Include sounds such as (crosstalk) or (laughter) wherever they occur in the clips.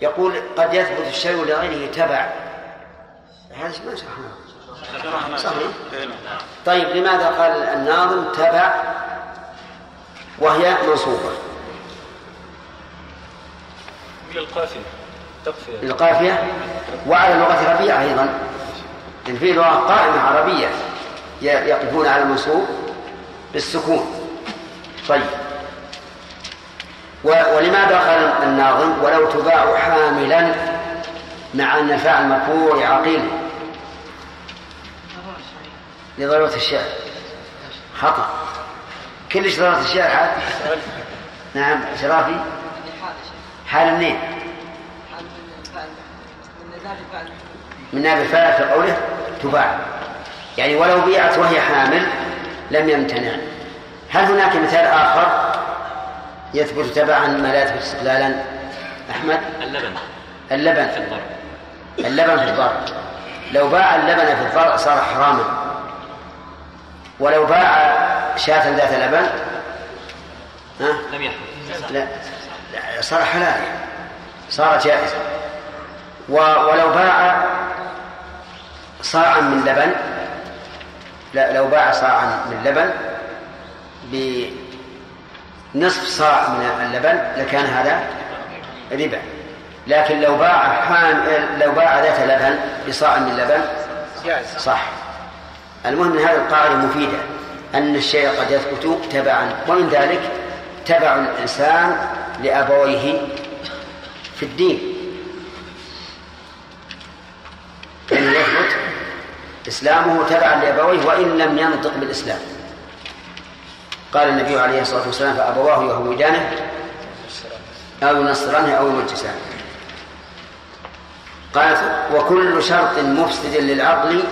يقول قد يثبت الشيء لغيره تبع. هذا ما شرحناه صحيح؟ طيب لماذا قال الناظم تبع وهي منصوبة؟ للقافية تقفية. للقافية وعلى لغة ربيعة أيضا. إن في لغة قائمة عربية يقفون على المنصوب بالسكون. طيب. ولماذا قال الناظم ولو تباع حاملا مع أن الفاعل مرفوع عقيل. لضرورة الشعر. خطأ. كلش ضرورة الشعر حال؟ نعم شرافي حال منين؟ من ناب الفاعل في قوله تباع. يعني ولو بيعت وهي حامل لم يمتنع. هل هناك مثال آخر؟ يثبت تبعا ما لا يثبت استقلالا. أحمد؟ اللبن. اللبن. في الضرب. اللبن في الضرب. لو باع اللبن في الضرع صار حراما. ولو باع شاة ذات لبن ها؟ لم يحرم. لا. لا صار حلال. صار جائزا ولو باع صاعا من لبن لا لو باع صاعا من لبن بنصف صاع من اللبن لكان هذا ربا. لكن لو باع حام لو باع ذات لبن بصاع من لبن صح. المهم هذه القاعدة مفيدة أن الشيء قد يثبت تبعا ومن ذلك تبع الإنسان لأبويه في الدين. يعني يثبت إسلامه تبعا لأبويه وإن لم ينطق بالإسلام. قال النبي عليه الصلاة والسلام فأبواه يهودانه أو ينصرانه أو يمجسانه قال وكل شرط مفسد للعقل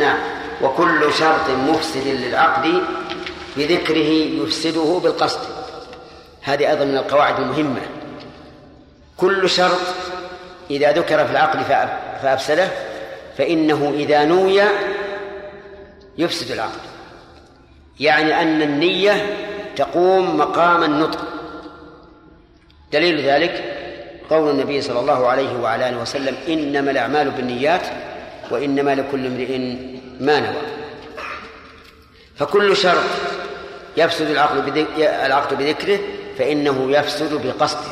نعم وكل شرط مفسد للعقد بذكره يفسده بالقصد. هذه أيضا من القواعد المهمة. كل شرط إذا ذكر في العقد فأفسده فإنه إذا نوي يفسد العقد يعني أن النية تقوم مقام النطق. دليل ذلك قول النبي صلى الله عليه وعلى آله وسلم إنما الأعمال بالنيات وإنما لكل امرئ ما نوى. فكل شرط يفسد العقد العقد بذكره فإنه يفسد بقصده.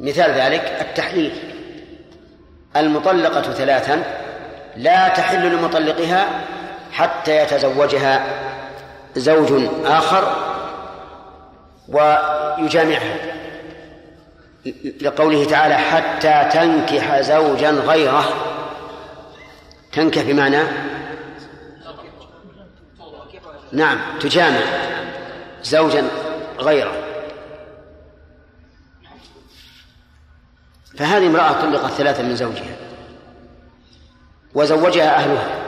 مثال ذلك التحليل. المطلقة ثلاثا لا تحل لمطلقها حتى يتزوجها زوج آخر ويجامعها. لقوله تعالى حتى تنكح زوجا غيره. تنكح بمعنى؟ نعم تجامع زوجا غيره. فهذه امرأة طلقت ثلاثة من زوجها وزوجها أهلها.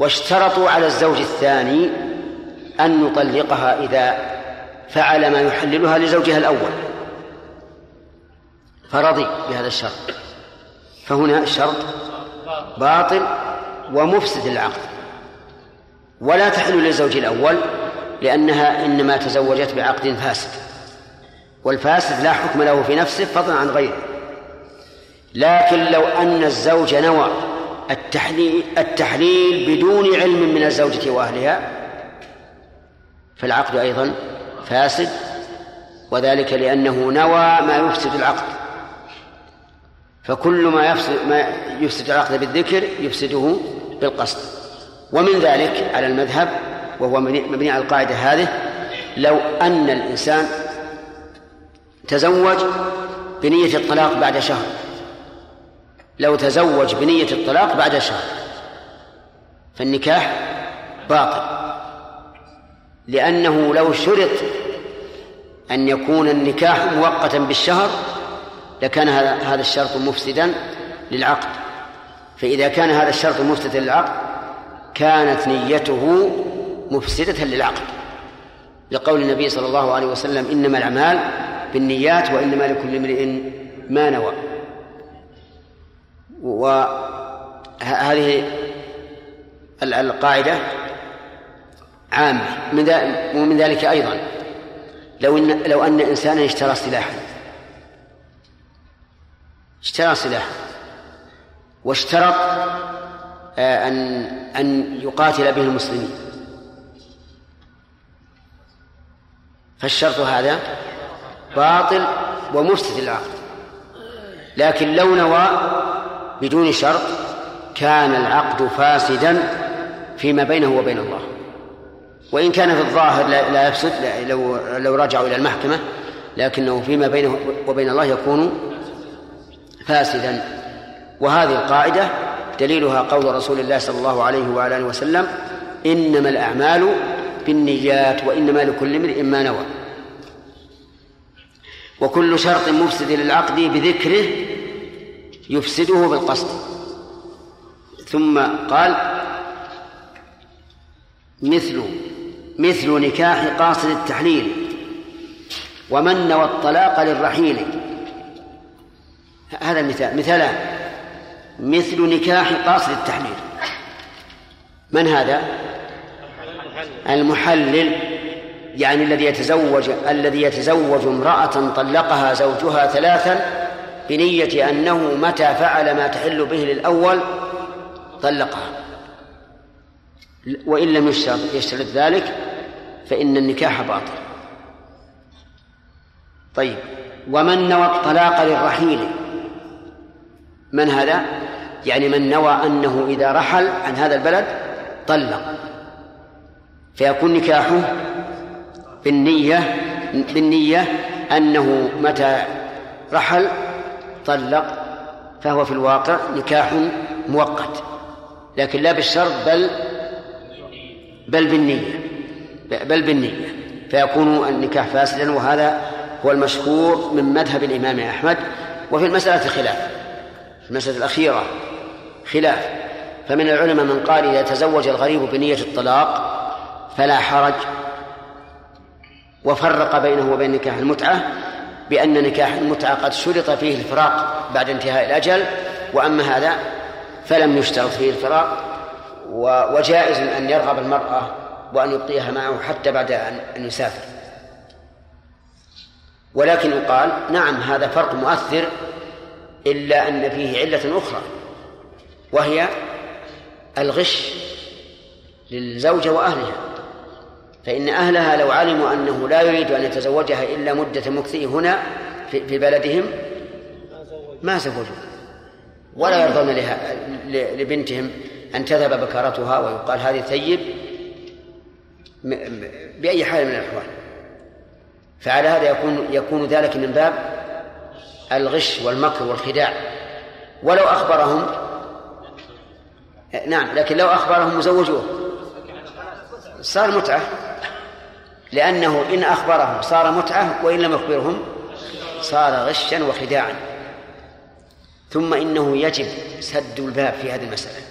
واشترطوا على الزوج الثاني أن يطلقها إذا فعل ما يحللها لزوجها الأول. فرضي بهذا الشرط. فهنا الشرط باطل ومفسد للعقد. ولا تحل للزوج الأول لأنها إنما تزوجت بعقد فاسد. والفاسد لا حكم له في نفسه فضلا عن غيره. لكن لو أن الزوج نوى التحليل, التحليل بدون علم من الزوجة وأهلها فالعقد أيضا فاسد وذلك لأنه نوى ما يفسد العقد. فكل ما يفسد ما يفسد العقد بالذكر يفسده بالقصد. ومن ذلك على المذهب وهو مبني على القاعدة هذه لو أن الإنسان تزوج بنية الطلاق بعد شهر. لو تزوج بنية الطلاق بعد شهر. فالنكاح باطل. لأنه لو شرط أن يكون النكاح مؤقتا بالشهر لكان هذا الشرط مفسدا للعقد. فإذا كان هذا الشرط مفسدا للعقد كانت نيته مفسدة للعقد. لقول النبي صلى الله عليه وسلم إنما الأعمال بالنيات وإنما لكل امرئ ما نوى. وهذه القاعدة عامة ومن ذلك أيضا. لو إن لو أن إنسانا اشترى سلاحا. اشترى سلاحا. واشترط آه، أن أن يقاتل به المسلمين. فالشرط هذا باطل ومفسد العقد لكن لو نوى بدون شرط كان العقد فاسدا فيما بينه وبين الله. وإن كان في الظاهر لا يفسد لو لو رجعوا إلى المحكمة لكنه فيما بينه وبين الله يكون فاسدا. وهذه القاعدة دليلها قول رسول الله صلى الله عليه وعلى آله وسلم إنما الأعمال بالنيات وإنما لكل امرئ ما نوى. وكل شرط مفسد للعقد بذكره يفسده بالقصد. ثم قال مثل مثل نكاح قاصد التحليل ومن نوى الطلاق للرحيل هذا المثال مثالان مثل نكاح قاصد التحليل. من هذا؟ المحلل يعني الذي يتزوج الذي يتزوج امرأة طلقها زوجها ثلاثا بنية أنه متى فعل ما تحل به للأول طلقها. وإن لم يشترط يشترط ذلك فإن النكاح باطل. طيب ومن نوى الطلاق للرحيل؟ من هذا؟ يعني من نوى أنه إذا رحل عن هذا البلد طلق. فيكون نكاحه بالنية بالنية أنه متى رحل طلق فهو في الواقع نكاح مؤقت. لكن لا بالشرط بل بل بالنية بل بالنية. فيكون النكاح فاسدا وهذا هو المشهور من مذهب الإمام أحمد. وفي المسألة خلاف في المسألة الأخيرة خلاف. فمن العلماء من قال إذا تزوج الغريب بنية الطلاق فلا حرج وفرق بينه وبين نكاح المتعة. بأن نكاح المتعة قد شرط فيه الفراق بعد انتهاء الأجل وأما هذا فلم يشترط فيه الفراق وجائز أن يرغب المرأة وأن يبقيها معه حتى بعد أن يسافر. ولكن يقال نعم هذا فرق مؤثر إلا أن فيه علة أخرى وهي الغش للزوجة وأهلها. فإن أهلها لو علموا أنه لا يريد أن يتزوجها إلا مدة مكثه هنا في بلدهم ما زوجوا. ولا يرضون لبنتهم أن تذهب بكرتها ويقال هذه ثيب بأي حال من الأحوال. فعلى هذا يكون يكون ذلك من باب الغش والمكر والخداع. ولو أخبرهم نعم لكن لو أخبرهم وزوجوه صار متعة. لأنه إن أخبرهم صار متعة وإن لم يخبرهم صار غشا وخداعا. ثم إنه يجب سد الباب في هذه المسألة.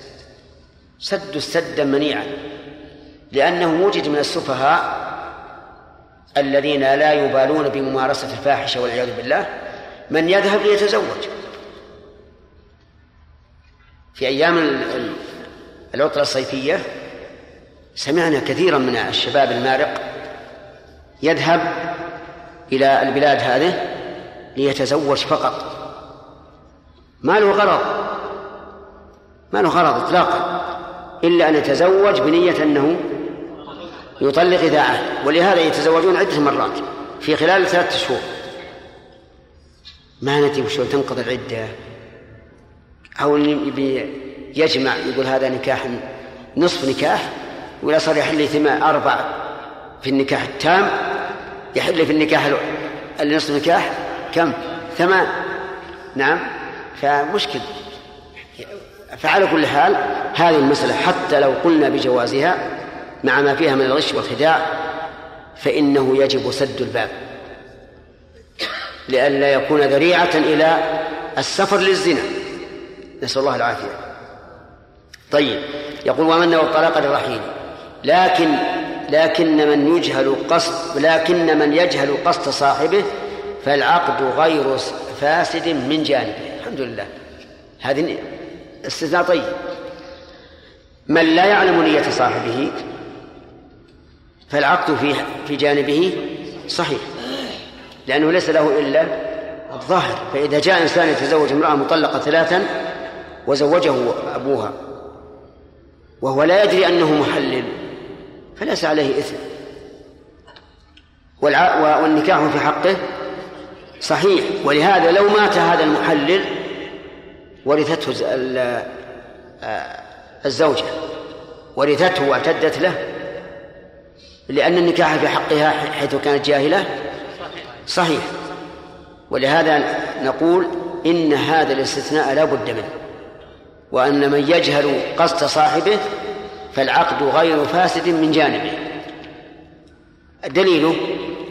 سد سدا منيعا. لأنه وجد من السفهاء الذين لا يبالون بممارسة الفاحشة والعياذ بالله. من يذهب ليتزوج. في أيام العطلة الصيفية سمعنا كثيرا من الشباب المارق يذهب إلى البلاد هذه ليتزوج فقط. ما له غرض. ما له غرض إطلاقا. إلا أن يتزوج بنية أنه يطلق إذا عاد ولهذا يتزوجون عدة مرات في خلال ثلاثة شهور. ما ندري وش تنقضي العدة. أو يجمع يقول هذا نكاح نصف نكاح ولا صار يحل ثمان أربع في النكاح التام يحل في النكاح النصف نكاح كم؟ ثمان. نعم. فمشكل. فعلى كل حال هذه المسألة حتى لو قلنا بجوازها مع ما فيها من الغش والخداع فإنه يجب سد الباب. لئلا يكون ذريعة إلى السفر للزنا. نسأل الله العافية. طيب. يقول ومن نوى الطلاق للرحيل لكن لكن من يجهل قصد لكن من يجهل قصد صاحبه فالعقد غير فاسد من جانبه. الحمد لله. هذه استثناء طيب. من لا يعلم نية صاحبه فالعقد في في جانبه صحيح. لأنه ليس له إلا الظاهر. فإذا جاء إنسان يتزوج امرأة مطلقة ثلاثا وزوجه أبوها وهو لا يدري أنه محلل. فليس عليه إثم. والنكاح في حقه صحيح. ولهذا لو مات هذا المحلل ورثته الزوجة ورثته واعتدت له لأن النكاح في حقها حيث كانت جاهلة صحيح. ولهذا نقول إن هذا الاستثناء لا بد منه وأن من يجهل قصد صاحبه فالعقد غير فاسد من جانبه. دليله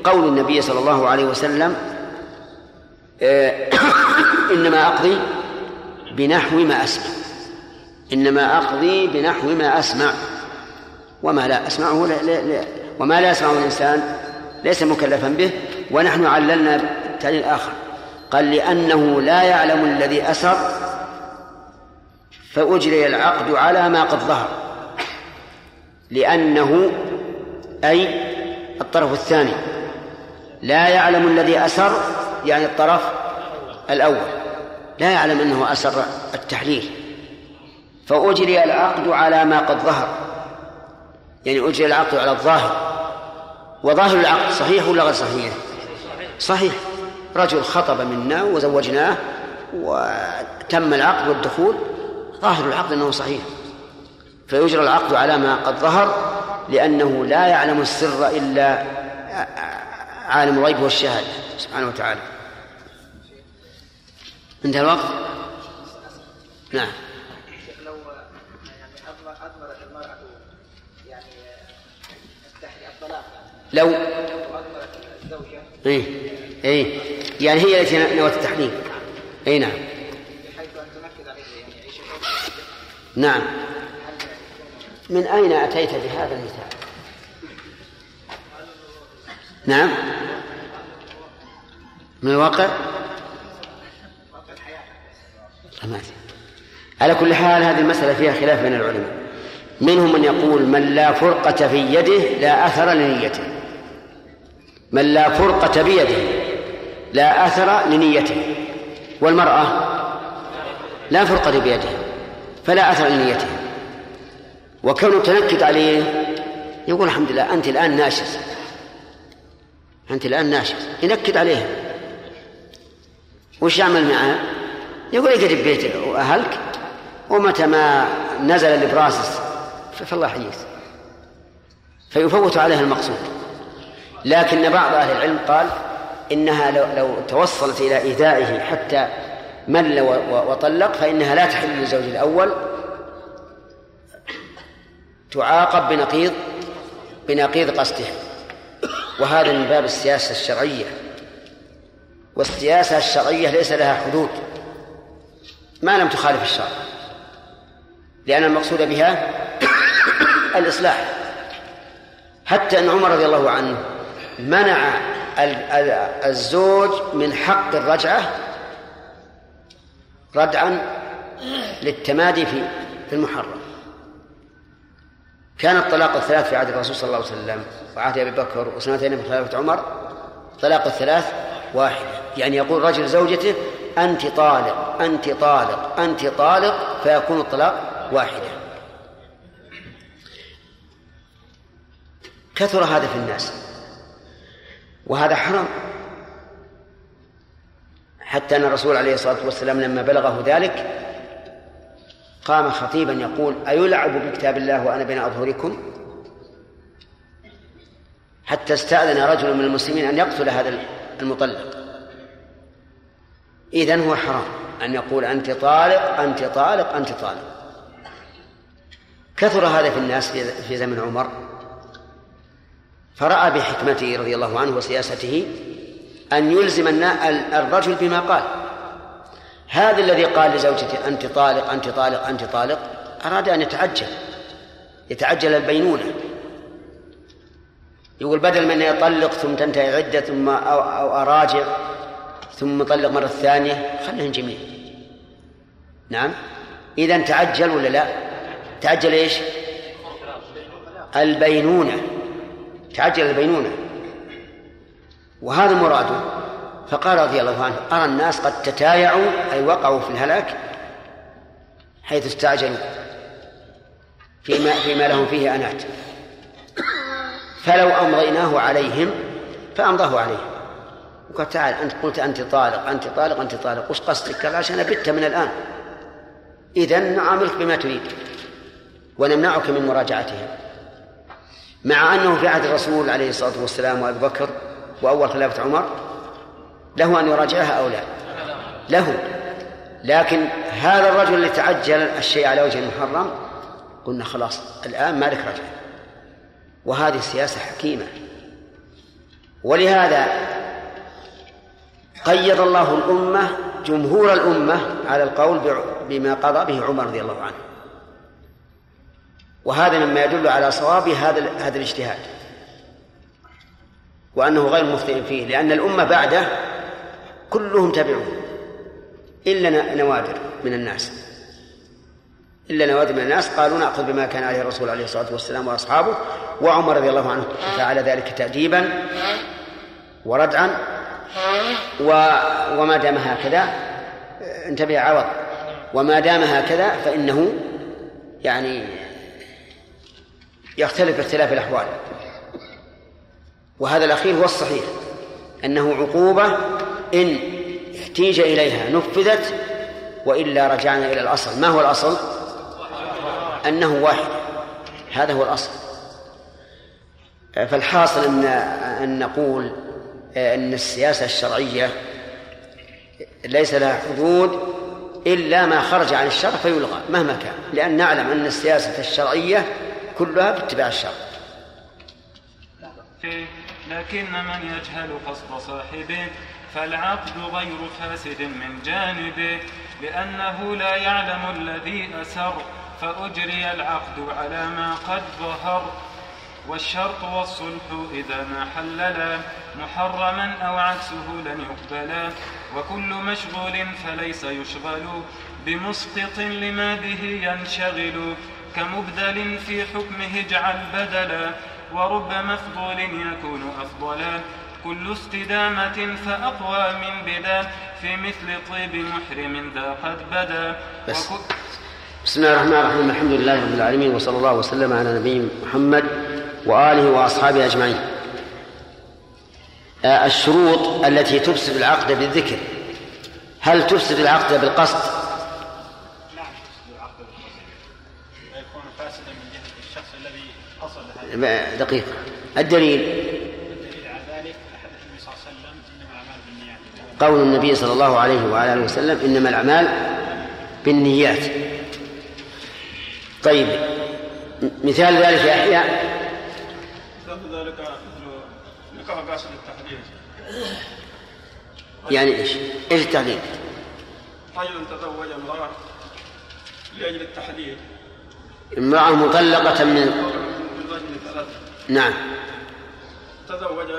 قول النبي صلى الله عليه وسلم آه، (coughs) إنما أقضي بنحو ما أسمع. إنما أقضي بنحو ما أسمع. وما لا أسمعه لا لا وما لا يسمعه الإنسان ليس مكلفا به ونحن عللنا التعليل الآخر قال لأنه لا يعلم الذي أسر فأجري العقد على ما قد ظهر. لأنه أي الطرف الثاني. لا يعلم الذي أسر يعني الطرف الأول. لا يعلم أنه أسر التحليل. فأجري العقد على ما قد ظهر. يعني أجري العقد على الظاهر. وظاهر العقد صحيح ولا غير صحيح؟ صحيح. رجل خطب منا وزوجناه وتم العقد والدخول. ظاهر العقد أنه صحيح. فيجرى العقد على ما قد ظهر لأنه لا يعلم السر إلا عالم الغيب والشهادة. سبحانه وتعالى. انتهى الوقت؟ نعم. لو يعني أضمرت المرأة يعني الطلاق لو الزوجة إيه إيه. يعني هي التي نوت التحريم أي نعم. بحيث أن عليه يعني نعم. من أين أتيت بهذا المثال؟ نعم. من الواقع؟ على كل حال هذه المسألة فيها خلاف بين العلماء. منهم من يقول من لا فرقة في يده لا أثر لنيته. من لا فرقة بيده لا أثر لنيته. والمرأة لا فرقة بيده فلا أثر لنيته. وكونه تنكد عليه يقول الحمد لله أنت الآن ناشز. أنت الآن ناشز. ينكد عليها وش يعمل معها؟ يقول اقعد بيتك وأهلك؟ ومتى ما نزل الإبراسس فالله يحييك. فيفوت عليها المقصود. لكن بعض أهل العلم قال إنها لو, لو توصلت إلى إيذائه حتى مل وطلق فإنها لا تحل للزوج الأول تعاقب بنقيض بنقيض قصده وهذا من باب السياسة الشرعية. والسياسة الشرعية ليس لها حدود. ما لم تخالف الشرع. لأن المقصود بها الإصلاح. حتى أن عمر رضي الله عنه منع الزوج من حق الرجعة ردعا للتمادي في المحرم. كان الطلاق الثلاث في عهد الرسول صلى الله عليه وسلم وعهد أبي بكر وسنتين من خلافة عمر. طلاق الثلاث واحدة يعني يقول رجل زوجته أنت طالق أنت طالق أنت طالق فيكون الطلاق واحدة. كثر هذا في الناس. وهذا حرام. حتى أن الرسول عليه الصلاة والسلام لما بلغه ذلك قام خطيبا يقول أيلعب بكتاب الله وأنا بين أظهركم؟ حتى استأذن رجل من المسلمين أن يقتل هذا المطلق. إذن هو حرام أن يقول أنت طالق أنت طالق أنت طالق. كثر هذا في الناس في زمن عمر. فرأى بحكمته رضي الله عنه وسياسته أن يلزم الرجل بما قال. هذا الذي قال لزوجته أنت طالق أنت طالق أنت طالق أراد أن يتعجل يتعجل البينونة. يقول بدل من يطلق ثم تنتهي عدة ثم أو, أو أراجع ثم طلق مرة ثانية خليهم جميع. نعم؟ إذا تعجل ولا لا؟ تعجل إيش؟ البينونة. تعجل البينونة. وهذا مراده. فقال رضي الله عنه أرى الناس قد تتايعوا أي وقعوا في الهلاك حيث استعجلوا فيما فيما لهم فيه أنات. فلو أمضيناه عليهم فأمضاه عليهم. وقال تعال أنت قلت أنت طالق أنت طالق أنت طالق وش قصدك؟ قال عشان أبت من الآن. إذا نعاملك بما تريد ونمنعك من مراجعتهم. مع أنه في عهد الرسول عليه الصلاة والسلام وأبي بكر وأول خلافة عمر له أن يراجعها أو لا؟ له. لكن هذا الرجل اللي تعجل الشيء على وجه المحرم قلنا خلاص الآن مالك رجع وهذه سياسة حكيمة. ولهذا قيد الله الأمة جمهور الأمة على القول بما قضى به عمر رضي الله عنه. وهذا مما يدل على صواب هذا هذا الاجتهاد. وأنه غير مخطئ فيه لأن الأمة بعده كلهم تبعوه إلا نوادر من الناس. إلا نوادر من الناس قالوا نأخذ بما كان عليه الرسول عليه الصلاة والسلام وأصحابه وعمر رضي الله عنه. فعل ذلك تأديبا وردعا و وما دام هكذا انتبه عوض. وما دام هكذا فإنه يعني يختلف اختلاف الأحوال. وهذا الأخير هو الصحيح أنه عقوبة إن احتيج إليها نفذت وإلا رجعنا إلى الأصل. ما هو الأصل؟ أنه واحد. هذا هو الأصل. فالحاصل أن أن نقول أن السياسة الشرعية ليس لها حدود إلا ما خرج عن الشرع فيلغى مهما كان. لأن نعلم أن السياسة الشرعية كلها باتباع الشرع. لكن من يجهل قصد صاحبه فالعقد غير فاسد من جانبه لأنه لا يعلم الذي أسر فأجري العقد على ما قد ظهر. والشرط والصلح إذا ما حللا محرما أو عكسه لن يقبلا. وكل مشغول فليس يشغل بمسقط لما به ينشغل. كمبدل في حكمه اجعل بدلا ورب مفضول يكون أفضلا. كل استدامة فأقوى من بدا في مثل طيب محرم ذا قد بدا. بس. بسم الله الرحمن الرحيم. الحمد لله رب العالمين وصلى الله وسلم على نبينا محمد وآله وأصحابه أجمعين. آه، الشروط التي تفسد العقد بالذكر. هل تفسد العقد بالقصد؟ نعم تفسد العقد بالقصد ويكون فاسدا من جهة الشخص الذي قصد دقيقة الدليل الدليل على ذلك حديث النبي صلى الله عليه وسلم إنما الأعمال بالنيات قول النبي صلى الله عليه وعلى آله وسلم إنما الأعمال بالنيات. طيب مثال ذلك يا يحيى التحديد يعني إيش؟ إيش التحديد؟ رجل تزوج امرأة لأجل التحديد امرأة مطلقة من نعم. تزوج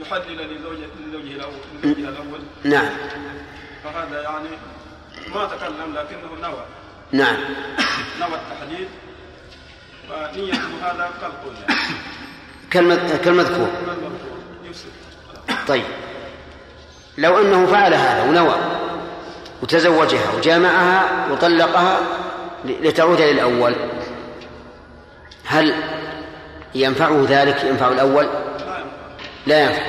ليحلل لزوجه لزوجه الأول نعم. فهذا يعني ما تكلم لكنه نوى. نعم. نوى التحديد ونيته هذا كالقول يعني. كالمذكور. طيب. لو أنه فعل هذا ونوى وتزوجها وجامعها وطلقها لتعود للأول هل ينفعه ذلك؟ ينفع الأول؟ لا ينفع.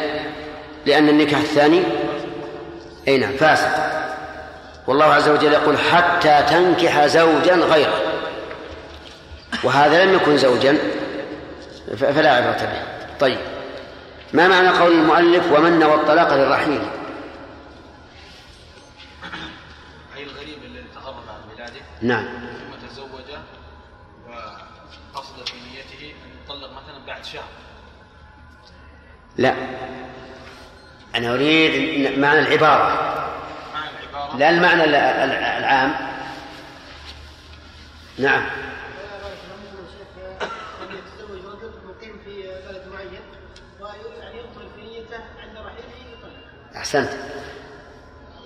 لأن النكاح الثاني أي نعم فاسد. والله عز وجل يقول حتى تنكح زوجا غيره. وهذا لم يكن زوجا فلا عبرة به. طيب ما معنى قول المؤلف ومن نوى الطلاق للرحيل؟ أي الغريب الذي تغرب عن بلاده؟ نعم. لا. أنا أريد معنى العبارة. لا المعنى العام. نعم. أحسنت.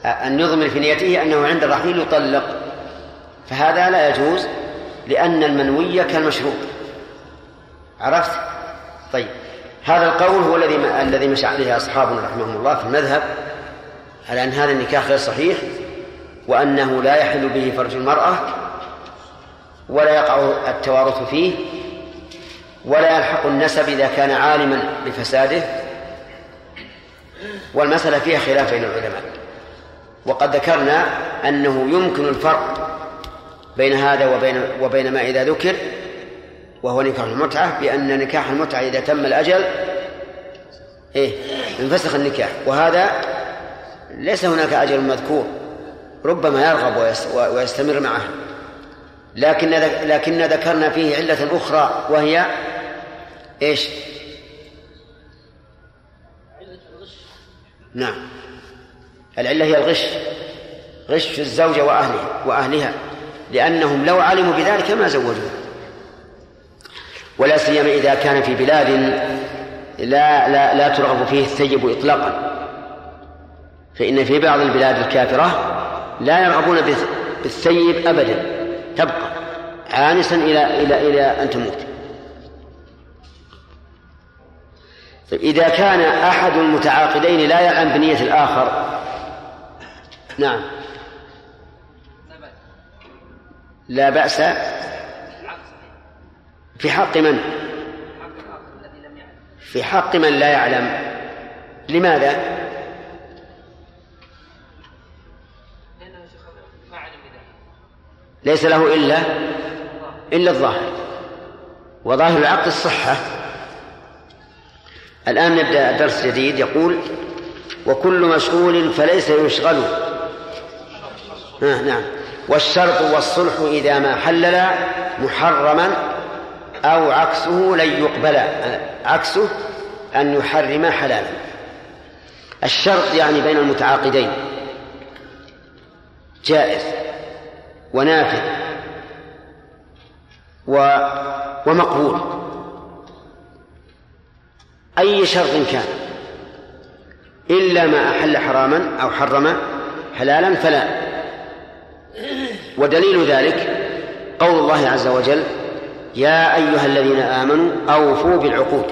أن يضمر في نيته أنه عند الرحيل يطلق. فهذا لا يجوز لأن المنوي كالمشروط عرفت؟ طيب. هذا القول هو الذي الذي مشى عليه اصحابنا رحمهم الله في المذهب على أن هذا النكاح غير صحيح وأنه لا يحل به فرج المرأة ولا يقع التوارث فيه ولا يلحق النسب إذا كان عالما بفساده والمسألة فيها خلاف بين العلماء. وقد ذكرنا أنه يمكن الفرق بين هذا وبين وبين ما إذا ذكر وهو نكاح المتعة بأن نكاح المتعة إذا تم الأجل إيه انفسخ النكاح. وهذا ليس هناك أجل مذكور ربما يرغب ويستمر معه. لكن لكن ذكرنا فيه علة أخرى وهي إيش؟ نعم. العلة هي الغش غش الزوجة وأهله وأهلها لأنهم لو علموا بذلك ما زوجوه ولا سيما إذا كان في بلاد لا لا لا ترغب فيه الثيب إطلاقا. فإن في بعض البلاد الكافرة لا يرغبون بالثيب أبدا. تبقى عانسا إلى إلى إلى أن تموت. إذا كان أحد المتعاقدين لا يعلم بنية الآخر نعم. لا بأس. في حق من؟ في حق من لا يعلم. لماذا؟ ليس له إلا إلا الظاهر. وظاهر العقد الصحة. الآن نبدأ درس جديد يقول وكل مشغول فليس يشغل. آه نعم. والشرط والصلح إذا ما حللا محرما أو عكسه لن يقبل عكسه أن يحرم حلالا. الشرط يعني بين المتعاقدين. جائز ونافذ و ومقبول. أي شرط كان. إلا ما أحل حراما أو حرم حلالا فلا. ودليل ذلك قول الله عز وجل يا أيها الذين آمنوا أوفوا بالعقود.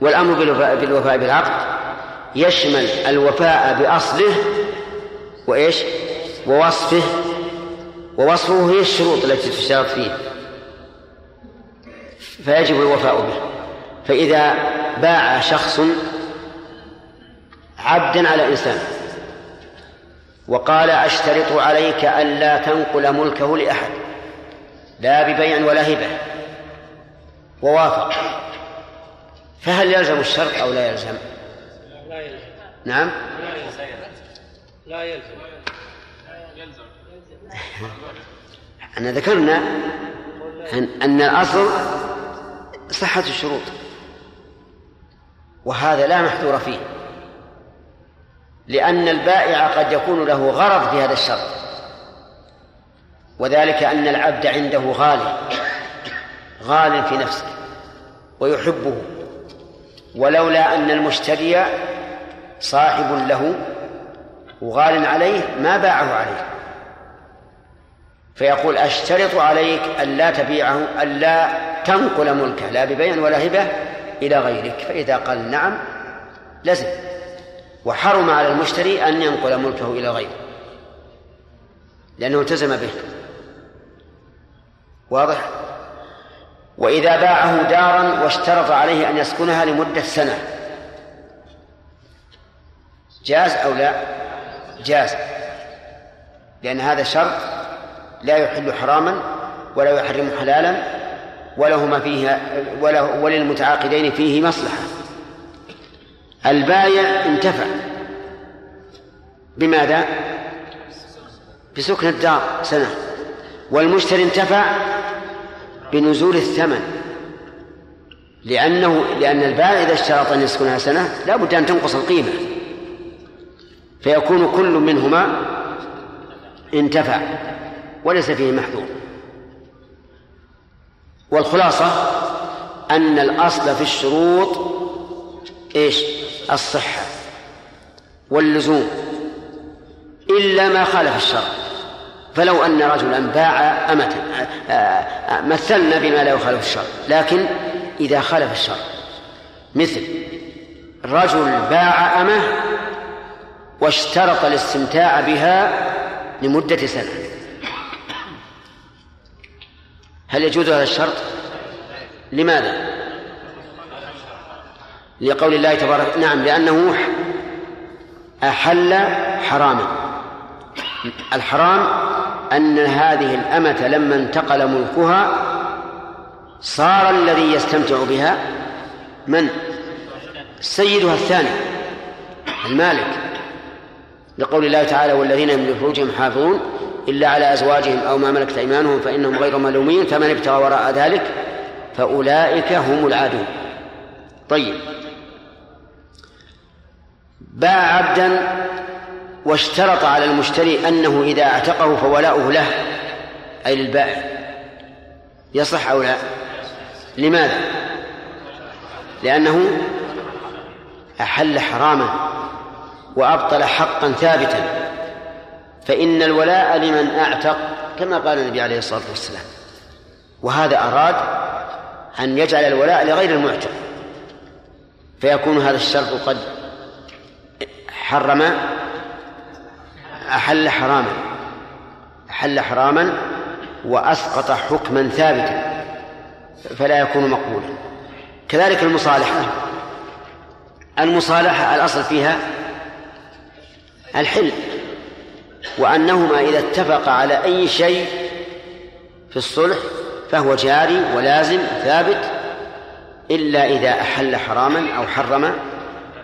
والأمر بالوفاء بالعقد. يشمل الوفاء بأصله وإيش؟ ووصفه. ووصفه هي الشروط التي تشترط فيه. فيجب الوفاء به. فإذا باع شخص عبدا على إنسان وقال أشترط عليك ألا تنقل ملكه لأحد لا ببيع ولا هبة. ووافق. فهل يلزم الشرط أو لا يلزم؟ لا يلزم. نعم. لا يلزم. يلزم. أن ذكرنا أن, أن الأصل صحة الشروط. وهذا لا محذور فيه. لأن البائع قد يكون له غرض في هذا الشرط. وذلك أن العبد عنده غالي غال في نفسه ويحبه. ولولا أن المشتري صاحب له وغال عليه ما باعه عليه. فيقول أشترط عليك ألا تبيعه ألا تنقل ملكه لا ببيع ولا هبة إلى غيرك. فإذا قال نعم لزم. وحرم على المشتري أن ينقل ملكه إلى غيره لأنه التزم به. واضح؟ وإذا باعه دارا واشترط عليه أن يسكنها لمدة سنة. جاز أو لا؟ جاز. لأن هذا شرط لا يحل حراما ولا يحرم حلالا ولهما فيها وله وللمتعاقدين فيه مصلحة. البايع انتفع. بماذا؟ بسكن الدار سنة. والمشتري انتفع بنزول الثمن. لأنه لأن البائع إذا اشترط أن يسكنها سنة لا بد أن تنقص القيمة. فيكون كل منهما انتفع وليس فيه محذور. والخلاصة أن الأصل في الشروط إيش؟ الصحة واللزوم إلا ما خالف الشرع. فلو أن رجلا باع أمة مثلنا بما لا يخالف الشرع لكن إذا خالف الشرع مثل رجل باع أمة واشترط الاستمتاع بها لمدة سنة هل يجوز هذا الشرط؟ لماذا؟ لقول الله تبارك نعم لأنه أحل حراما الحرام أن هذه الأمة لما انتقل ملكها صار الذي يستمتع بها من؟ سيدها الثاني المالك. لقول الله تعالى والذين من فروجهم حافظون إلا على أزواجهم أو ما ملكت أيمانهم فإنهم غير ملومين فمن ابتغى وراء ذلك فأولئك هم العادون. طيب. باع عبدا واشترط على المشتري أنه إذا اعتقه فولاؤه له أي للبائع. يصح أو لا؟ لماذا؟ لأنه أحل حراما وأبطل حقا ثابتا. فإن الولاء لمن أعتق كما قال النبي عليه الصلاة والسلام وهذا أراد أن يجعل الولاء لغير المعتق فيكون هذا الشرط قد حرم أحل حراما أحل حراما وأسقط حكما ثابتا فلا يكون مقبولا. كذلك المصالحة. المصالحة الأصل فيها الحل وأنهما إذا اتفقا على أي شيء في الصلح فهو جاري ولازم ثابت إلا إذا أحل حراما أو حرم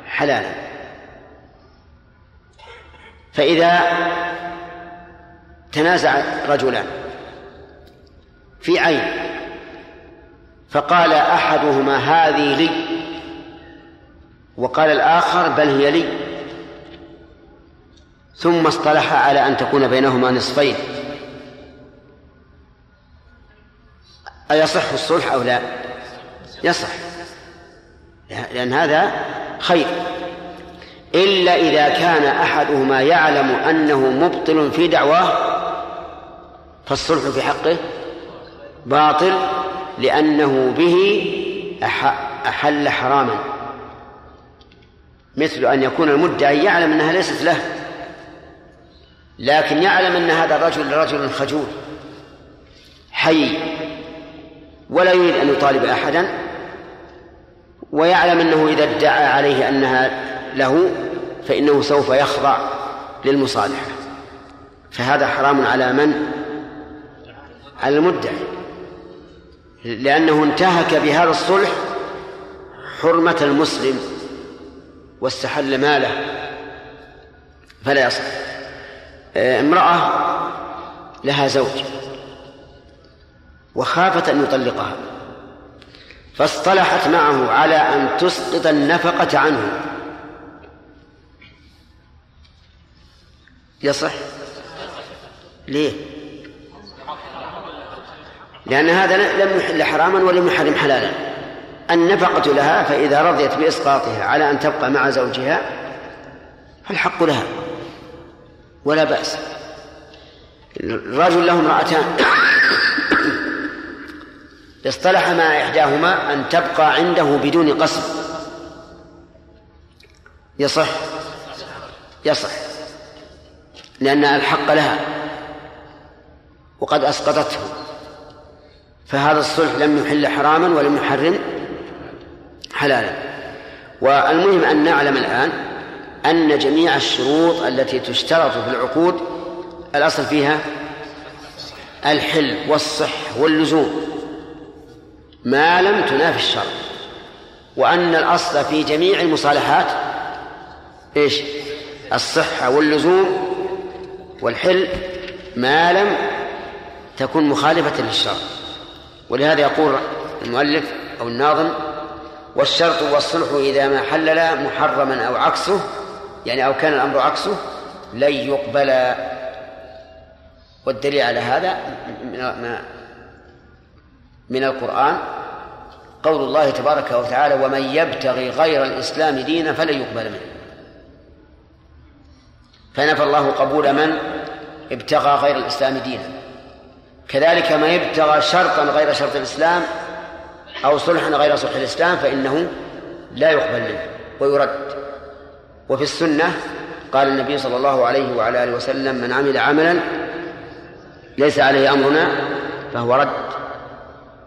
حلالا. فإذا تنازع رجلان في عين فقال أحدهما هذه لي وقال الآخر بل هي لي ثم اصطلح على أن تكون بينهما نصفين أيصح الصلح أو لا؟ يصح لأن هذا خير. إلا إذا كان أحدهما يعلم أنه مبطل في دعواه فالصلح في حقه باطل لأنه به أحل حراما. مثل أن يكون المدعي يعلم أنها ليست له لكن يعلم أن هذا الرجل رجل خجول حي ولا يريد أن يطالب أحدا ويعلم أنه إذا ادعى عليه أنها له فإنه سوف يخضع للمصالحة فهذا حرام على من؟ على المدعي. لأنه انتهك بهذا الصلح حرمة المسلم واستحل ماله. فلا يصح. آه، امرأة لها زوج وخافت أن يطلقها فاصطلحت معه على أن تسقط النفقة عنه. يصح؟ ليه؟ لأن هذا لم يحل حراما ولم يحرم حلالا. النفقة لها فإذا رضيت بإسقاطها على أن تبقى مع زوجها فالحق لها. ولا بأس. الرجل له امرأتان. اصطلح مع إحداهما أن تبقى عنده بدون قصد. يصح؟ يصح. لأن الحق لها وقد أسقطته. فهذا الصلح لم يحل حراما ولم يحرم حلالا. والمهم أن نعلم الآن أن جميع الشروط التي تشترط في العقود الأصل فيها الحل والصح واللزوم. ما لم تنافي الشرع. وأن الأصل في جميع المصالحات إيش؟ الصحة واللزوم والحل ما لم تكن مخالفة للشرع. ولهذا يقول المؤلف أو الناظم والشرط والصلح إذا ما حلل محرما أو عكسه يعني أو كان الأمر عكسه لن يقبل. والدليل على هذا من من القرآن قول الله تبارك وتعالى ومن يبتغي غير الإسلام دينا فلن يقبل منه. فنفى الله قبول من ابتغى غير الإسلام دينا. كذلك من ابتغى شرطا غير شرط الإسلام أو صلحا غير صلح الإسلام فإنه لا يقبل منه ويرد. وفي السنة قال النبي صلى الله عليه وعلى آله وسلم من عمل عملا ليس عليه أمرنا فهو رد.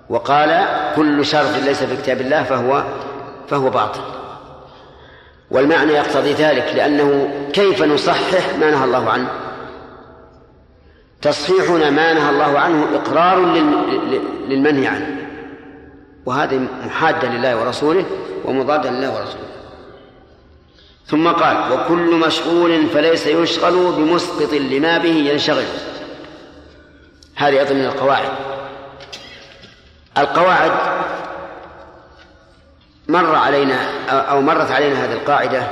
وقال كل شرط ليس في كتاب الله فهو فهو باطل. والمعنى يقتضي ذلك لأنه كيف نصحح ما نهى الله عنه. تصحيحنا ما نهى الله عنه إقرار للمنهي عنه. وهذه محادة لله ورسوله ومضادة لله ورسوله. ثم قال وكل مشغول فليس يشغل بمسقط لما به ينشغل. هذه أيضا من القواعد. القواعد مر علينا أو مرت علينا هذه القاعدة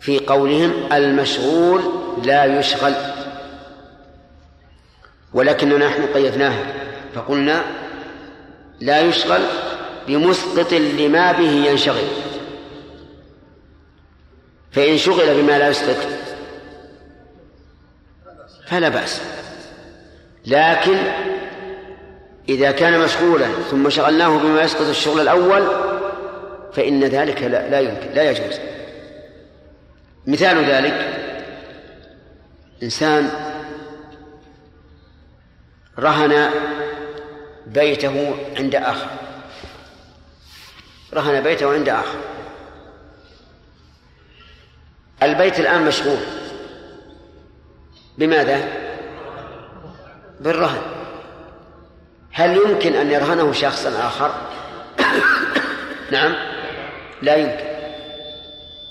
في قولهم المشغول لا يشغل. ولكننا نحن قيدناها فقلنا لا يشغل بمسقط لما به ينشغل. فإن شغل بما لا يسقط فلا بأس. لكن إذا كان مشغولا ثم شغلناه بما يسقط الشغل الأول فإن ذلك لا, لا يمكن لا يجوز. مثال ذلك إنسان رهن بيته عند آخر. رهن بيته عند آخر. البيت الآن مشغول. بماذا؟ بالرهن. هل يمكن أن يرهنه شخصا آخر؟ (coughs) نعم. لا يمكن.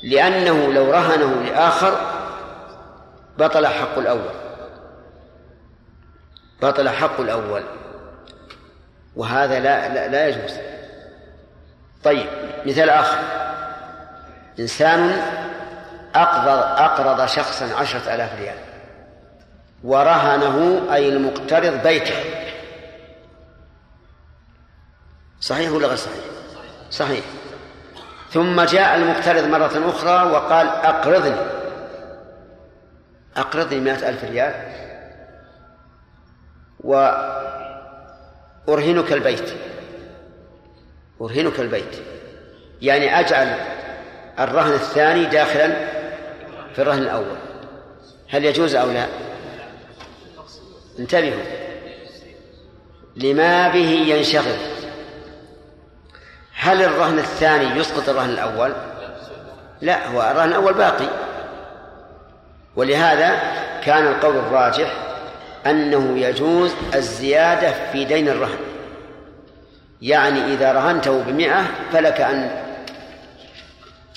لأنه لو رهنه لآخر بطل حق الأول. بطل حق الأول. وهذا لا لا, لا يجوز. طيب مثال آخر. إنسان أقرض أقرض شخصا عشرة آلاف ريال. ورهنه أي المقترض بيته. صحيح ولا غير صحيح؟ صحيح. ثم جاء المقترض مرة أخرى وقال أقرضني. أقرضني مائة ألف ريال. وأرهنك البيت. أرهنك البيت. يعني أجعل الرهن الثاني داخلا في الرهن الأول. هل يجوز أو لا؟ انتبهوا. لما به ينشغل. هل الرهن الثاني يسقط الرهن الأول؟ لا هو الرهن الأول باقي. ولهذا كان القول الراجح أنه يجوز الزيادة في دين الرهن. يعني إذا رهنته بمئة فلك أن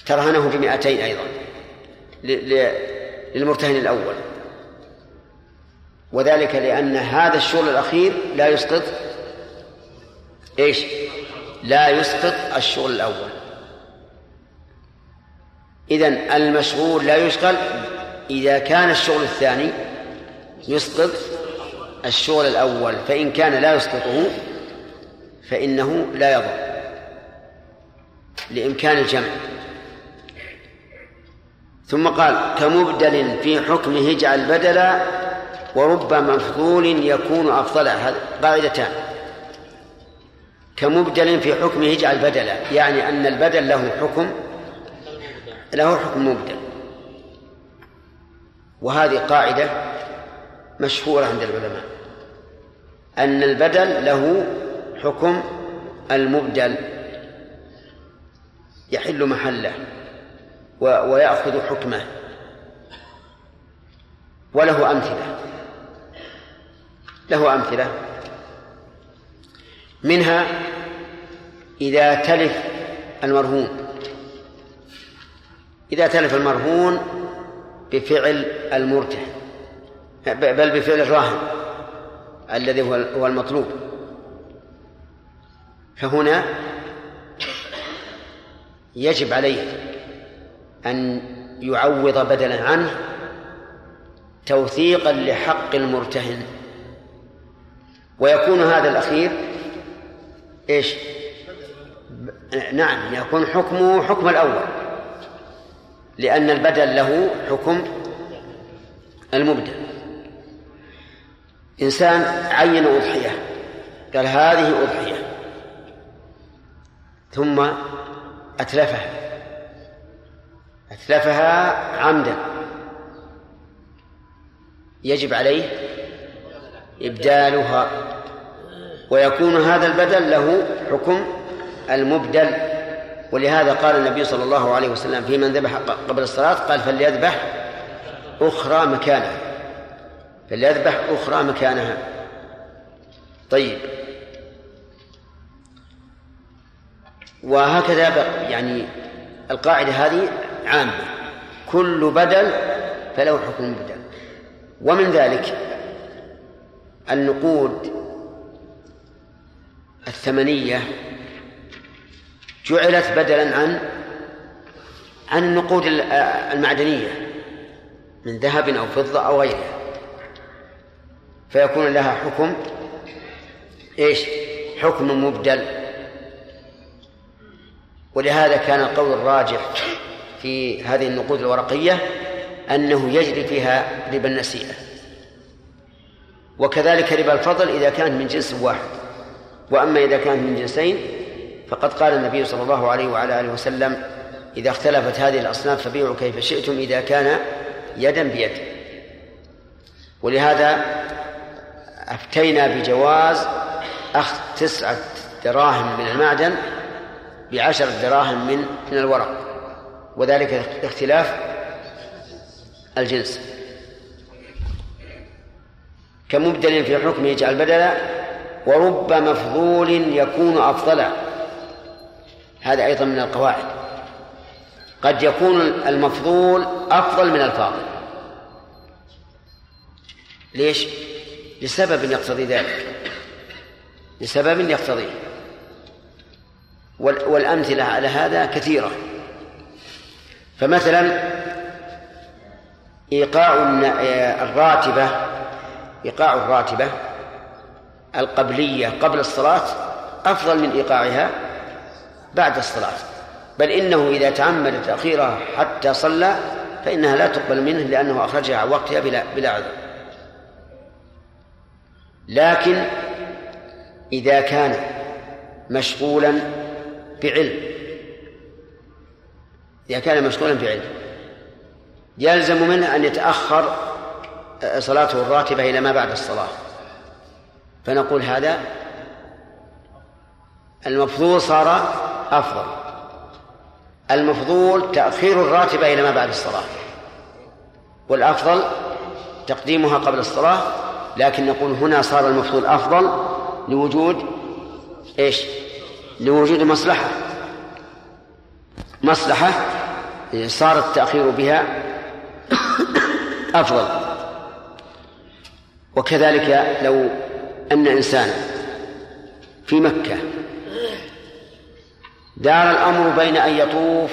ترهنه بمئتين أيضا للمرتهن الأول. وذلك لأن هذا الشغل الأخير لا يسقط. إيش؟ لا يسقط الشغل الأول. إذن المشغول لا يشغل إذا كان الشغل الثاني يسقط الشغل الأول فإن كان لا يسقطه فإنه لا يضر لإمكان الجمع. ثم قال كمبدل في حكمه اجعل بدلا ورب مفضول يكون أفضل. هذه قاعدتان. كمبدل في حكمه اجعل بدلا يعني أن البدل له حكم له حكم مبدل. وهذه قاعدة مشهورة عند العلماء أن البدل له حكم المبدل. يحل محله ويأخذ حكمه. وله أمثلة. له أمثلة. منها إذا تلف المرهون. إذا تلف المرهون بفعل المرتهن. بل بفعل الراهن الذي هو المطلوب. فهنا يجب عليه أن يعوض بدلا عنه توثيقا لحق المرتهن. ويكون هذا الأخير إيش؟ نعم يكون حكمه حكم الأول. لأن البدل له حكم المبدل. إنسان عين أضحية قال هذه أضحية. ثم أتلفها. أتلفها عمدا. يجب عليه إبدالها. ويكون هذا البدل له حكم المبدل ولهذا قال النبي صلى الله عليه وسلم في من ذبح قبل الصلاة قال فليذبح أخرى مكانها. فليذبح أخرى مكانها. طيب. وهكذا يعني القاعدة هذه عامة. كل بدل فله حكم بدل ومن ذلك النقود الثمنية جعلت بدلا عن عن النقود المعدنية من ذهب أو فضة أو غيرها. فيكون لها حكم إيش؟ حكم مبدل. ولهذا كان القول الراجح في هذه النقود الورقية أنه يجري فيها ربا النسيئة وكذلك ربا الفضل إذا كانت من جنس واحد. وأما إذا كانت من جنسين فقد قال النبي صلى الله عليه وعلى آله وسلم إذا اختلفت هذه الأصناف فبيعوا كيف شئتم إذا كان يدا بيد. ولهذا أفتينا بجواز أخذ تسعة دراهم من المعدن بعشر دراهم من من الورق وذلك اختلاف الجنس. كمبدل في حكمه يجعل بدلا ورب مفضول يكون أفضلا. هذا أيضا من القواعد. قد يكون المفضول أفضل من الفاضل. ليش؟ لسبب يقتضي ذلك. لسبب يقتضيه والأمثلة على هذا كثيرة. فمثلا إيقاع الراتبة إيقاع الراتبة القبلية قبل الصلاة أفضل من إيقاعها بعد الصلاة. بل إنه إذا تعمد تأخيرها حتى صلى فإنها لا تقبل منه لأنه أخرجها عن وقتها بلا بلا عذر. لكن إذا كان مشغولا بعلم إذا كان مشغولا بعلم يلزم منه أن يتأخر صلاته الراتبة إلى ما بعد الصلاة. فنقول هذا المفضول صار أفضل. المفضول تأخير الراتبة إلى ما بعد الصلاة. والأفضل تقديمها قبل الصلاة لكن نقول هنا صار المفضول أفضل لوجود إيش؟ لوجود مصلحة. مصلحة صار التأخير بها أفضل. وكذلك لو أن إنسانا في مكة دار الأمر بين أن يطوف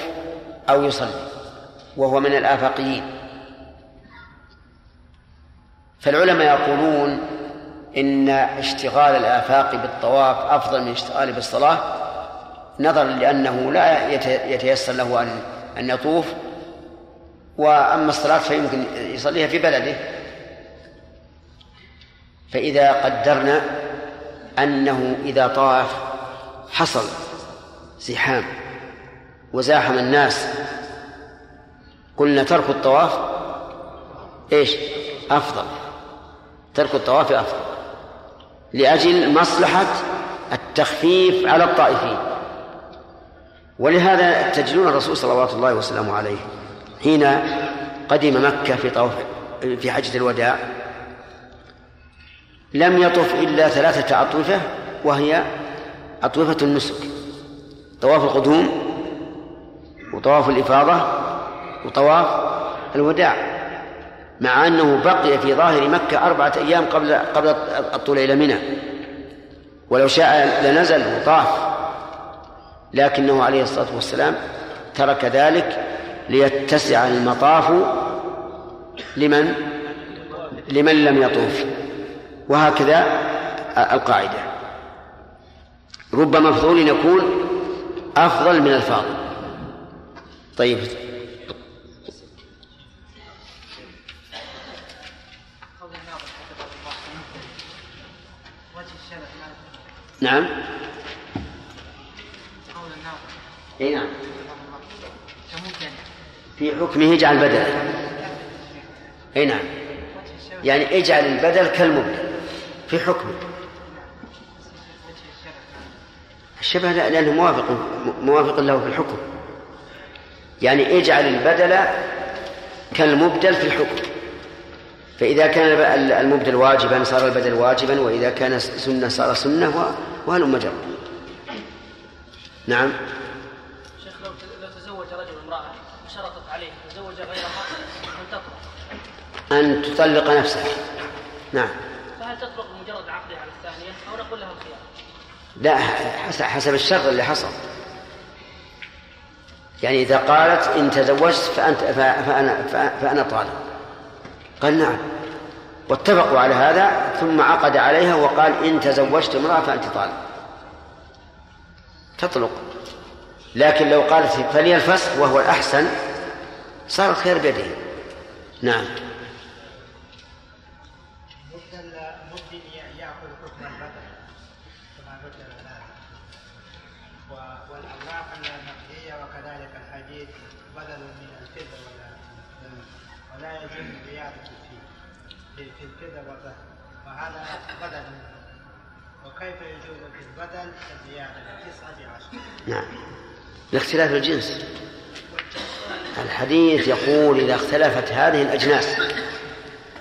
أو يصلي وهو من الآفاقيين. فالعلماء يقولون إن اشتغال الآفاق بالطواف أفضل من اشتغال بالصلاة نظرا لأنه لا يتيسر له أن أن يطوف. وأما الصلاة فيمكن يصليها في بلده. فإذا قدرنا أنه إذا طاف حصل زحام وزاحم الناس. قلنا ترك الطواف إيش؟ أفضل. ترك الطواف أفضل. لأجل مصلحة التخفيف على الطائفين. ولهذا تجدون الرسول صلوات الله وسلامه عليه حين قدم مكة في طواف في حجة الوداع لم يطف إلا ثلاثة أطوفة وهي أطوفة النسك. طواف القدوم وطواف الإفاضة وطواف الوداع مع أنه بقي في ظاهر مكة أربعة أيام قبل قبل الطلوع إلى منى. ولو شاء لنزل وطاف لكنه عليه الصلاة والسلام ترك ذلك ليتسع المطاف لمن لمن لم يطوف. وهكذا القاعدة. رب مفضول يكون أفضل من الفاضل. طيب. نعم. إي نعم. في حكمه اجعل بدلا إي نعم. يعني اجعل البدل كالمبدل. في حكمه. الشبه لا لأنه موافق موافق له في الحكم. يعني اجعل البدل كالمبدل في الحكم. فإذا كان المبدل واجبا صار البدل واجبا وإذا كان سنة صار سنة وهل مجرى نعم. شيخ لو لو تزوج رجل امرأة وشرطت عليه تزوج غيرها أن تطلق؟ أن تطلق نفسها نعم فهل تطلق بمجرد عقدها على الثانية أو نقول لها الخيار؟ لا حسب الشرط اللي حصل. يعني إذا قالت إن تزوجت فأنت فأنا فأنا طالب. قال نعم. واتفقوا على هذا ثم عقد عليها وقال إن تزوجت امرأة فأنت طالب. تطلق. لكن لو قالت فلي الفسخ وهو الأحسن صار الخير بيده. نعم. وكيف يجوز في البدل الزيادة تسعة عشر؟ نعم. لاختلاف الجنس. الحديث يقول إذا اختلفت هذه الأجناس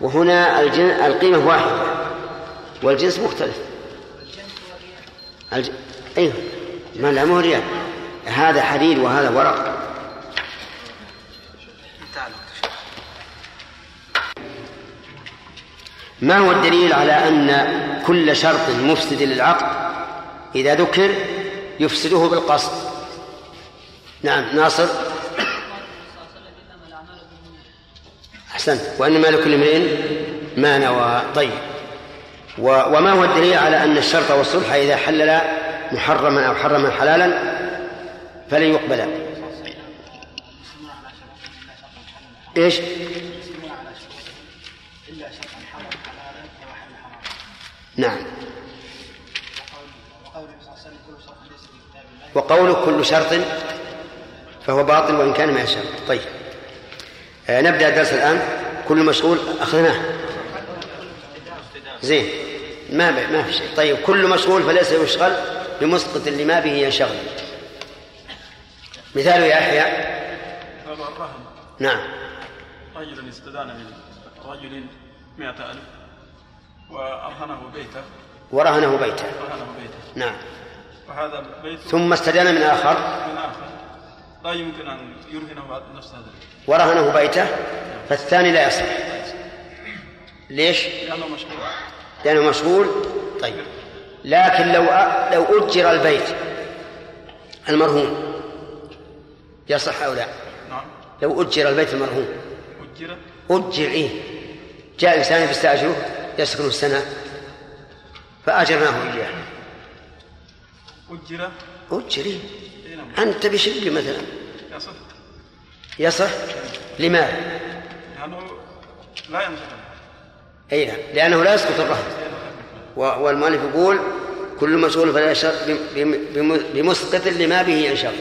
وهنا الجن... القيمة واحدة والجنس مختلف. الج... أيوه. ما لا مو هذا حديد وهذا ورق. ما هو الدليل على أن كل شرط مفسد للعقد إذا ذكر يفسده بالقصد؟ نعم ناصر. أحسنت. وإنما لكل امرئ ما نوى طيب. وما هو الدليل على أن الشرط والصلح إذا حلل محرما أو حرما حلالا فلن يقبل؟ إيش؟ نعم. وقول كل شرط فهو باطل وإن كان ما يشاء. طيب. آه نبدأ الدرس الآن. كل مشغول أخذناه. زين. ما ما في شيء. طيب. كل مشغول فليس يشغل بمسقط لما به ينشغل. مثال يا يحيى نعم. رجل استدان من رجل مئة ألف وأرهنه بيته. ورهنه بيته. رهنه بيته. نعم. وهذا بيت ثم استدان من آخر. من آخر. لا يمكن أن يرهنه نفس هذا البيت. ورهنه بيته. فالثاني لا يصح. ليش؟ لأنه مشغول. لأنه مشغول. طيب. لكن لو لو أجر البيت المرهون يصح أو لا؟ نعم. لو أجر البيت المرهون. أجر أجر إيه؟ جاء إنسان يستأجره يسكن السنة. فأجرناه إياه. أجر أجر إيه؟ إيه نعم. أنت بشقة مثلا. يصح يصح؟ لماذا؟ لأنه لا ينشغل أي نعم. لأنه لا يسقط الرهن. و- والمؤلف يقول كل مسؤول فلا يشر بم- بم- بمسقط لما به ينشغل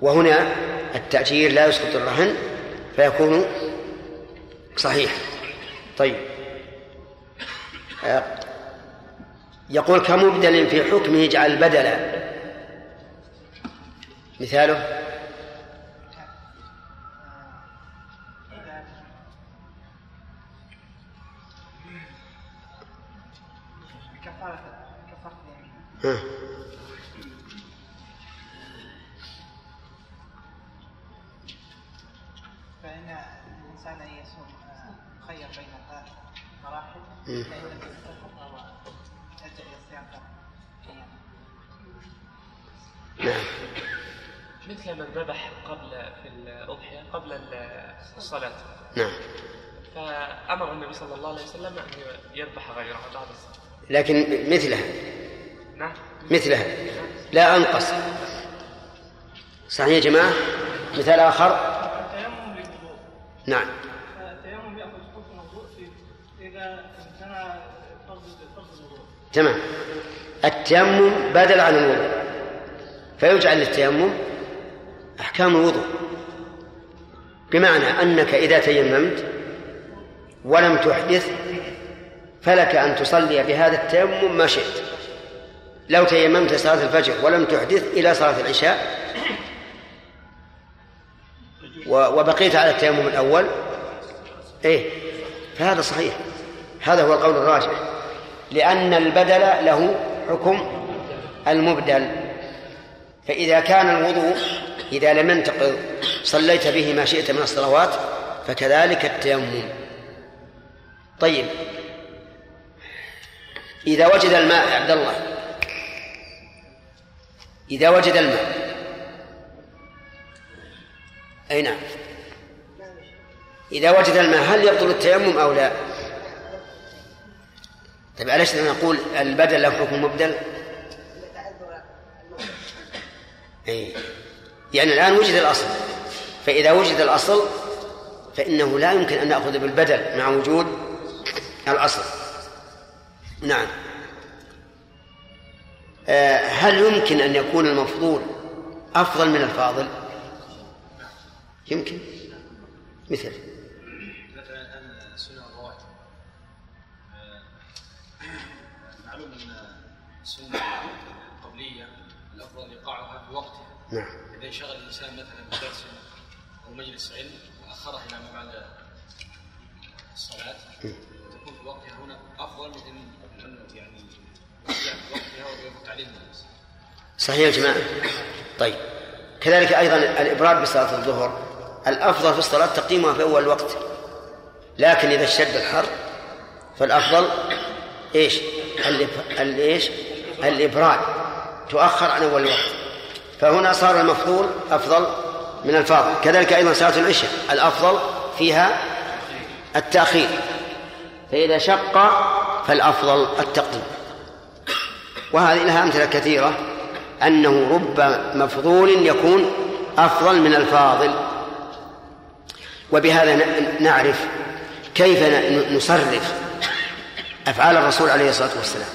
وهنا التأجير لا يسقط الرهن فيكون صحيح. طيب. آه، يقول كمبدل في حكمه اجعل بدلا؟ مثاله؟ كفارة. نعم مثل من ذبح قبل في الأضحية قبل الصلاة. نعم. فأمر النبي صلى الله عليه وسلم أن يذبح غيره بعد الصلاة. لكن مثلها. نعم. مثلها. لا أنقص. صحيح يا جماعة؟ مثال آخر. نعم التيمم يأخذ حكم الوضوء في إذا امتنع فرض فرض الوضوء تمام. التيمم بدل عن الوضوء. فيجعل للتيمم أحكام الوضوء. بمعنى أنك إذا تيممت ولم تحدث فلك أن تصلي بهذا التيمم ما شئت. لو تيممت صلاة الفجر ولم تحدث إلى صلاة العشاء وبقيت على التيمم الأول إيه؟ فهذا صحيح. هذا هو القول الراجح. لأن البدل له حكم المبدل. فإذا كان الوضوء إذا لم ينتقض صليت به ما شئت من الصلوات فكذلك التيمم. طيب. إذا وجد الماء يا عبد الله. إذا وجد الماء. أي نعم. إذا وجد الماء هل يبطل التيمم أو لا؟ طيب أليس نقول البدل له حكم مبدل؟ أي يعني الآن وجد الأصل. فإذا وجد الأصل فإنه لا يمكن أن نأخذ بالبدل مع وجود الأصل. نعم. آه، هل يمكن أن يكون المفضول أفضل من الفاضل؟ يمكن. مثل. نعم. إذا انشغل الإنسان مثلا بدرس أو مجلس علم وأخره إلى ما بعد الصلاة تكون في وقتها هنا أفضل من انه يعني في وقتها ويفوت عليه الناس صحيح يا جماعة. طيب. كذلك أيضا الإبراد بصلاة الظهر الأفضل في الصلاة تقديمها في أول الوقت لكن إذا اشتد الحر فالأفضل إيش؟ الإيش الإبراد. تؤخر عن أول الوقت فهنا صار المفضول أفضل من الفاضل. كذلك أيضا صلاة العشاء الأفضل فيها التأخير. فإذا شق فالأفضل التقديم. وهذه لها أمثلة كثيرة أنه رب مفضول يكون أفضل من الفاضل. وبهذا نعرف كيف نصرف أفعال الرسول عليه الصلاة والسلام.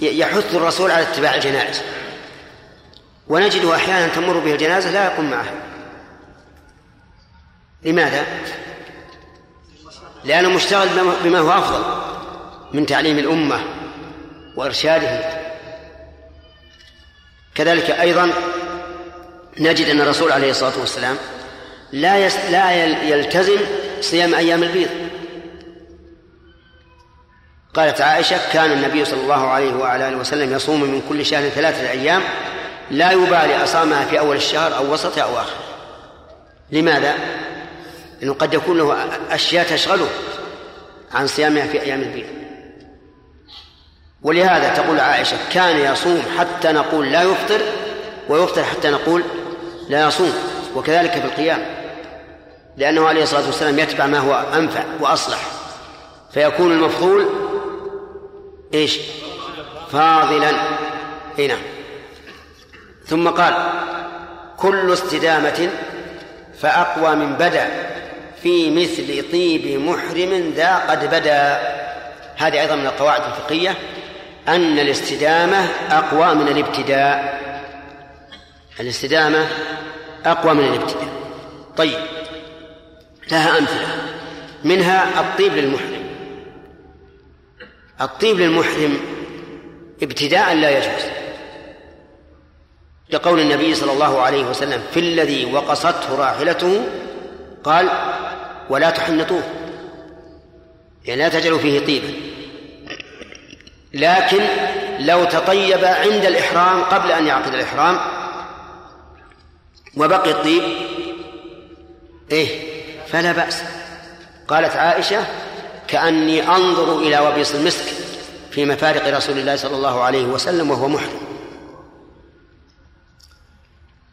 يحث الرسول على اتباع الجنائز. ونجده أحيانا تمر به الجنازة لا يقوم معها. لماذا؟ لأنه مشتغل بما هو أفضل من تعليم الأمة وإرشادهم كذلك أيضا نجد أن الرسول عليه الصلاة والسلام لا لا يلتزم صيام أيام البيض. قالت عائشة كان النبي صلى الله عليه وعلى آله وسلم يصوم من كل شهر ثلاثة أيام لا يبالي أصامها في أول الشهر أو وسطه أو آخره لماذا؟ لأنه قد يكون له أشياء تشغله عن صيامها في أيام البيض ولهذا تقول عائشة كان يصوم حتى نقول لا يفطر ويفطر حتى نقول لا يصوم وكذلك في القيام. لأنه عليه الصلاة والسلام يتبع ما هو أنفع وأصلح. فيكون المفضول إيش؟ فاضلا. إي نعم. ثم قال كل استدامة فأقوى من بدأ في مثل طيب محرم ذا قد بدأ. هذه أيضا من القواعد الفقهية أن الاستدامة أقوى من الابتداء. الاستدامة أقوى من الابتداء. طيب لها أمثلة. منها الطيب للمحرم. الطيب للمحرم ابتداء لا يجوز. لقول النبي صلى الله عليه وسلم في الذي وقصته راحلته قال ولا تحنطوه. يعني لا تجعلوا فيه طيبا لكن لو تطيب عند الإحرام قبل أن يعقد الإحرام وبقي الطيب إيه؟ فلا بأس. قالت عائشة كأني أنظر إلى وبيص المسك في مفارق رسول الله صلى الله عليه وسلم وهو محرم.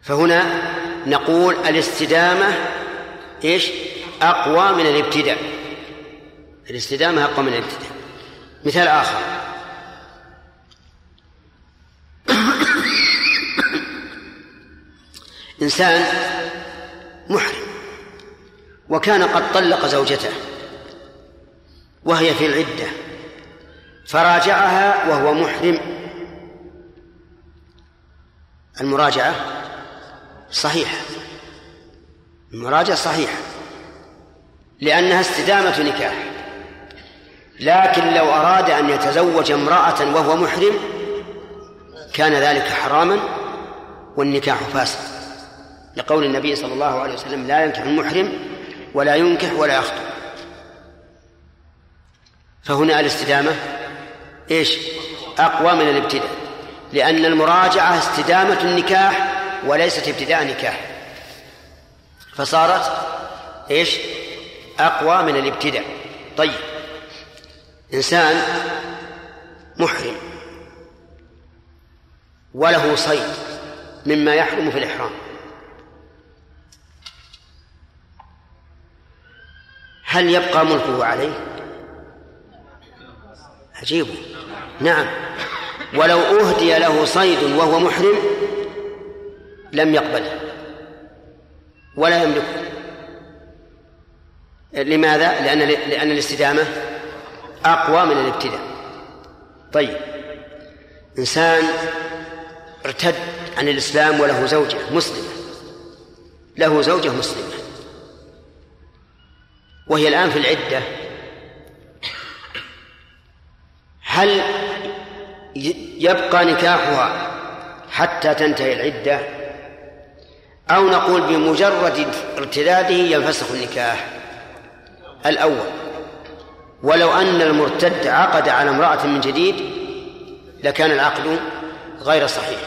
فهنا نقول الاستدامة إيش؟ أقوى من الابتداء. الاستدامة أقوى من الابتداء. مثال آخر. (coughs) إنسان محرم وكان قد طلق زوجته وهي في العدة فراجعها وهو محرم. المراجعة صحيحة المراجعة صحيحة لأنها استدامة نكاح. لكن لو أراد أن يتزوج امرأة وهو محرم كان ذلك حراما والنكاح فاسد. لقول النبي صلى الله عليه وسلم لا ينكح المحرم ولا ينكح ولا يخطب. فهنا الاستدامة إيش؟ أقوى من الابتداء. لأن المراجعة استدامة النكاح وليست ابتداء نكاح. فصارت إيش؟ أقوى من الابتداء. طيب. إنسان محرم. وله صيد مما يحرم في الإحرام. هل يبقى ملكه عليه؟ عجيب. نعم. ولو أهدي له صيد وهو محرم لم يقبله ولا يملكه. لماذا؟ لأن لأن الاستدامة أقوى من الابتداء. طيب. إنسان ارتد عن الإسلام وله زوجة مسلمة. له زوجة مسلمة. وهي الآن في العدة. هل يبقى نكاحها حتى تنتهي العدة؟ أو نقول بمجرد ارتداده ينفسخ النكاح. الأول ولو أن المرتد عقد على امرأة من جديد لكان العقد غير صحيح.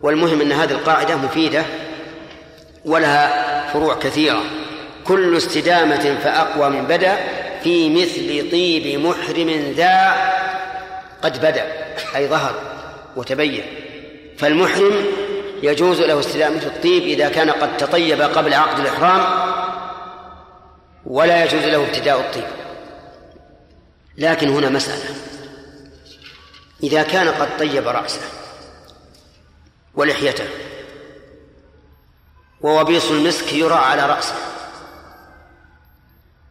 والمهم أن هذه القاعدة مفيدة ولها فروع كثيرة. كل استدامة فأقوى من بدأ في مثل طيب محرم ذا قد بدأ أي ظهر وتبين. فالمحرم يجوز له استدامة الطيب إذا كان قد تطيب قبل عقد الإحرام ولا يجوز له ابتداء الطيب لكن هنا مسألة إذا كان قد طيب رأسه ولحيته ووبيص المسك يرى على رأسه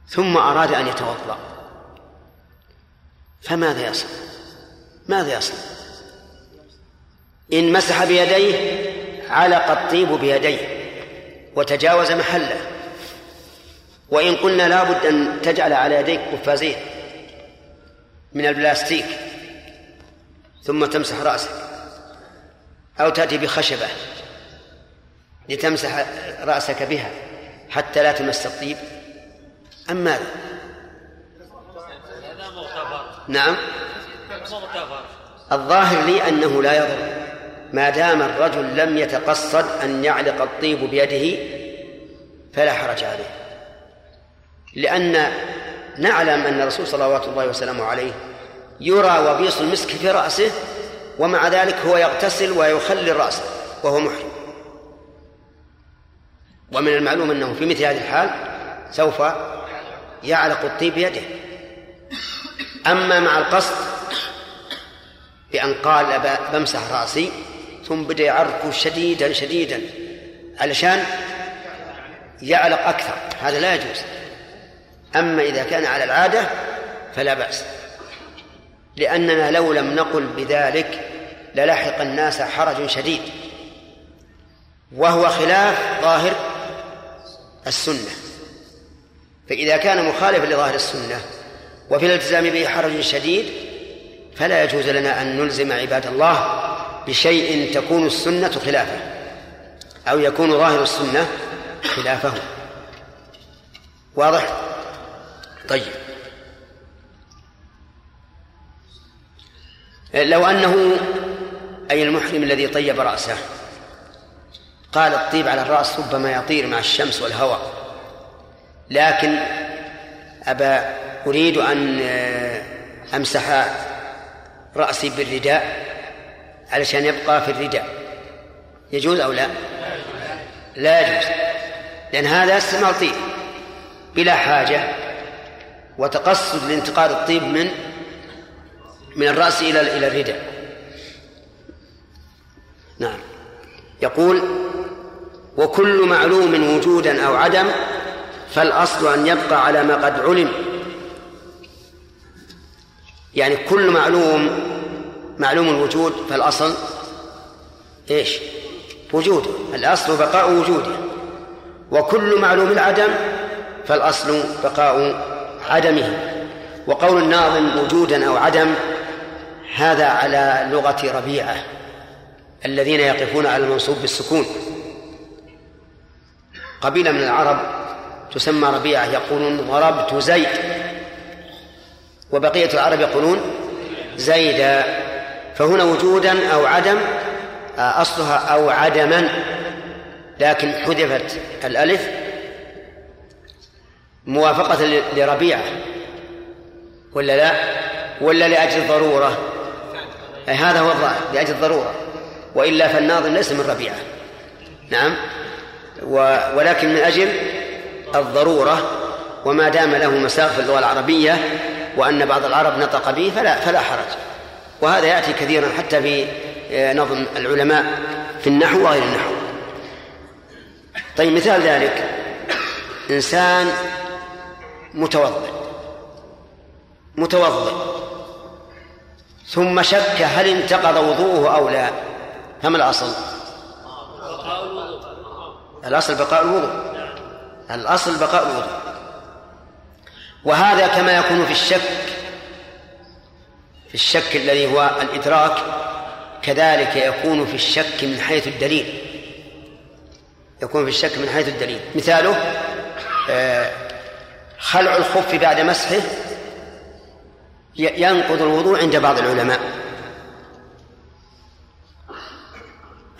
ثم أراد أن يتوضأ فماذا يصنع؟ ماذا يصنع؟ إن مسح بيديه علق الطيب بيديه وتجاوز محله. وإن قلنا لابد أن تجعل على يديك قفازين من البلاستيك ثم تمسح رأسك أو تأتي بخشبة لتمسح رأسك بها حتى لا تمس الطيب. أم ماذا؟ نعم. الظاهر لي أنه لا يضر. ما دام الرجل لم يتقصد أن يعلق الطيب بيده فلا حرج عليه. لأن نعلم أن الرسول صلوات الله وسلامه عليه يرى وبيص المسك في رأسه ومع ذلك هو يغتسل ويخلي الرأس وهو محرم. ومن المعلوم أنه في مثل هذه الحال سوف يعلق الطيب بيده. أما مع القصد بأن قال بمسح رأسي ثم بدأ يعرقه شديدا شديدا. علشان يعلق أكثر. هذا لا يجوز. أما إذا كان على العادة فلا بأس. لأننا لو لم نقل بذلك للحق الناس حرج شديد. وهو خلاف ظاهر السنة. فإذا كان مخالفا لظاهر السنة وفي الالتزام به حرج شديد فلا يجوز لنا أن نلزم عباد الله بشيء تكون السنة خلافه أو يكون ظاهر السنة خلافه. واضح؟ طيب. لو أنه أي المحرم الذي طيب رأسه قال الطيب على الرأس ربما يطير مع الشمس والهواء. لكن أبا أريد أن أمسح رأسي بالرداء. علشان يبقى في الرداء. يجوز أو لا؟ لا يجوز. لأن هذا استعمال طيب بلا حاجة وتقصد لانتقال الطيب من من الرأس إلى إلى الرداء. نعم. يقول وكل معلوم وجودا أو عدم فالأصل أن يبقى على ما قد علم. يعني كل معلوم معلوم الوجود فالأصل إيش؟ وجوده. الأصل بقاء وجوده. وكل معلوم العدم فالأصل بقاء عدمه. وقول الناظم وجودا أو عدم هذا على لغة ربيعة. الذين يقفون على المنصوب بالسكون. قبيلة من العرب تسمى ربيعة يقولون ضربت زيد. وبقية العرب يقولون زيدا. فهنا وجودا أو عدم أصلها أو عدما لكن حذفت الألف موافقة لربيعة. ولا لا؟ ولا لأجل الضرورة؟ هذا هو الظاهر لأجل الضرورة. وإلا فالناظم ليس من ربيعة. نعم. ولكن من أجل الضرورة وما دام له مساق في اللغة العربية وأن بعض العرب نطق به فلا فلا حرج. وهذا يأتي كثيرا حتى في نظم العلماء في النحو وغير النحو. طيب مثال ذلك. إنسان متوضئ. متوضئ. ثم شك هل انتقض وضوءه أو لا. فما الأصل؟ الأصل بقاء الوضوء. الأصل بقاء الوضوء. وهذا كما يكون في الشك في الشك الذي هو الإدراك كذلك يكون في الشك من حيث الدليل. يكون في الشك من حيث الدليل. مثاله آه، خلع الخف بعد مسحه ينقض الوضوء عند بعض العلماء.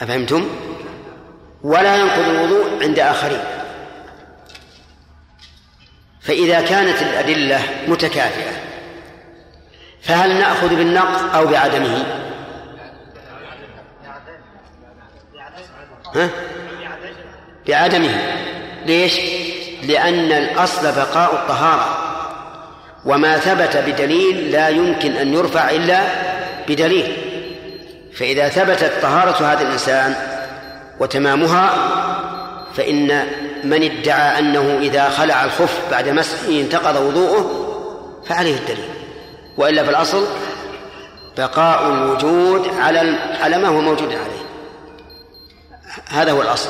أفهمتم؟ ولا ينقض الوضوء عند آخرين. فإذا كانت الأدلة متكافئة فهل نأخذ بالنقض أو بعدمه؟ ها؟ بعدمه ليش؟ لأن الأصل بقاء الطهارة وما ثبت بدليل لا يمكن أن يرفع إلا بدليل فإذا ثبتت طهارة هذا الإنسان وتمامها فإن من ادعى أنه إذا خلع الخف بعد مسحه انتقض وضوءه فعليه الدليل وإلا في الأصل بقاء الوجود على على ما هو موجود عليه. هذا هو الأصل.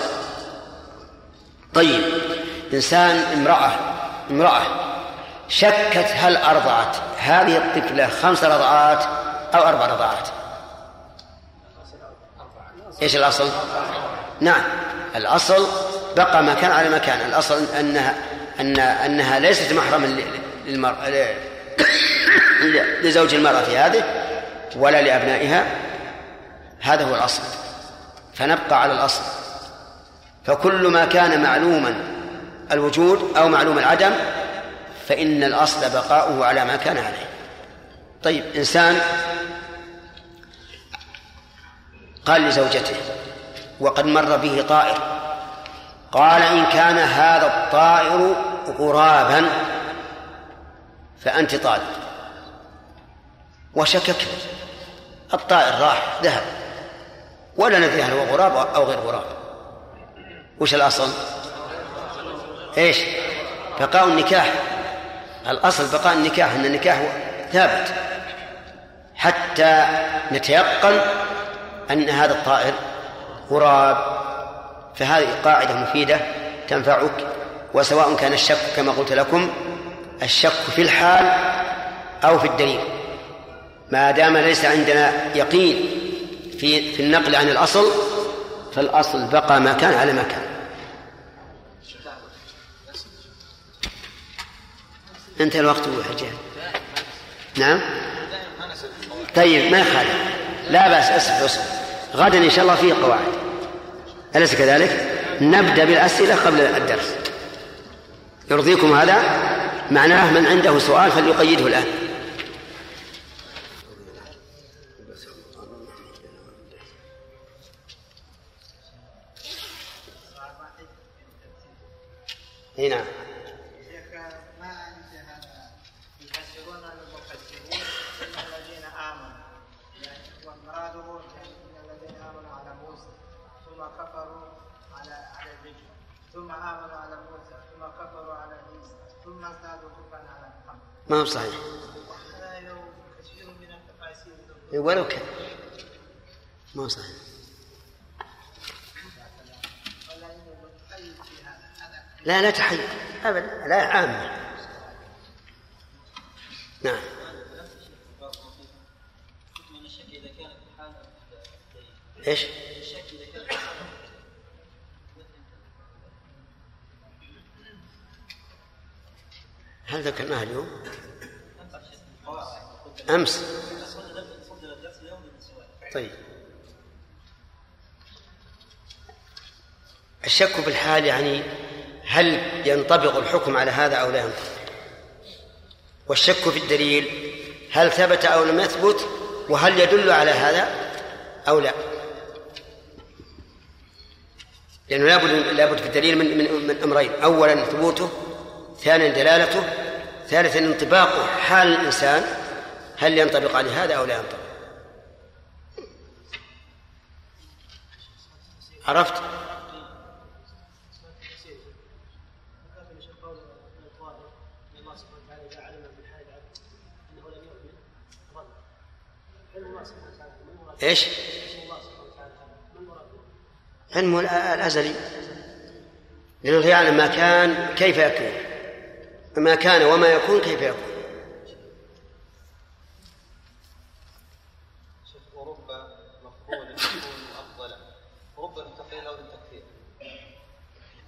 طيب إنسان امرأة امرأة شكت هل أرضعت؟ هذه الطفلة خمس رضعات أو أربع رضعات؟ إيش الأصل؟ نعم الأصل بقى مكان على مكان. الأصل أنها أن أنها ليست محرما للمرأة لزوج المرأة في هذه ولا لأبنائها. هذا هو الأصل. فنبقى على الأصل. فكل ما كان معلوما الوجود أو معلوم العدم فإن الأصل بقاؤه على ما كان عليه. طيب إنسان قال لزوجته وقد مر به طائر قال إن كان هذا الطائر غرابا فأنت طالب. وشككت. الطائر راح ذهب. ولا ندري هل هو غراب أو غير غراب. وش الأصل؟ إيش؟ بقاء النكاح. الأصل بقاء النكاح أن النكاح ثابت. حتى نتيقن أن هذا الطائر غراب. فهذه قاعدة مفيدة تنفعك وسواء كان الشك كما قلت لكم الشك في الحال أو في الدليل. ما دام ليس عندنا يقين في في النقل عن الأصل فالأصل بقى ما كان على ما كان. انتهى الوقت حجاج. نعم؟ طيب ما يخالف. لا بأس أسف أسف. غدا إن شاء الله فيه قواعد. أليس كذلك؟ نبدأ بالأسئلة قبل الدرس. يرضيكم هذا؟ معناه من عنده سؤال فليقيده الآن. اي ما هو صحيح؟ ولو كان. ما هو صحيح؟ لا لا تحيي. ابدا. لا عامه نعم. إيش؟ هل ذكرناها اليوم؟ أمس. طيب. الشك في الحال يعني هل ينطبق الحكم على هذا أو لا ينطبق؟ والشك في الدليل هل ثبت أو لم يثبت وهل يدل على هذا أو لا؟ لأنه لابد لابد في الدليل من من, من أمرين. أولا ثبوته ثانيا دلالته ثالثا انطباقه حال الإنسان هل ينطبق عليه هذا أو لا ينطبق عرفت؟ إيش؟ علمه الأزلي لأنه يعلم ما كان كيف يكون ما كان وما يكون كيف يكون؟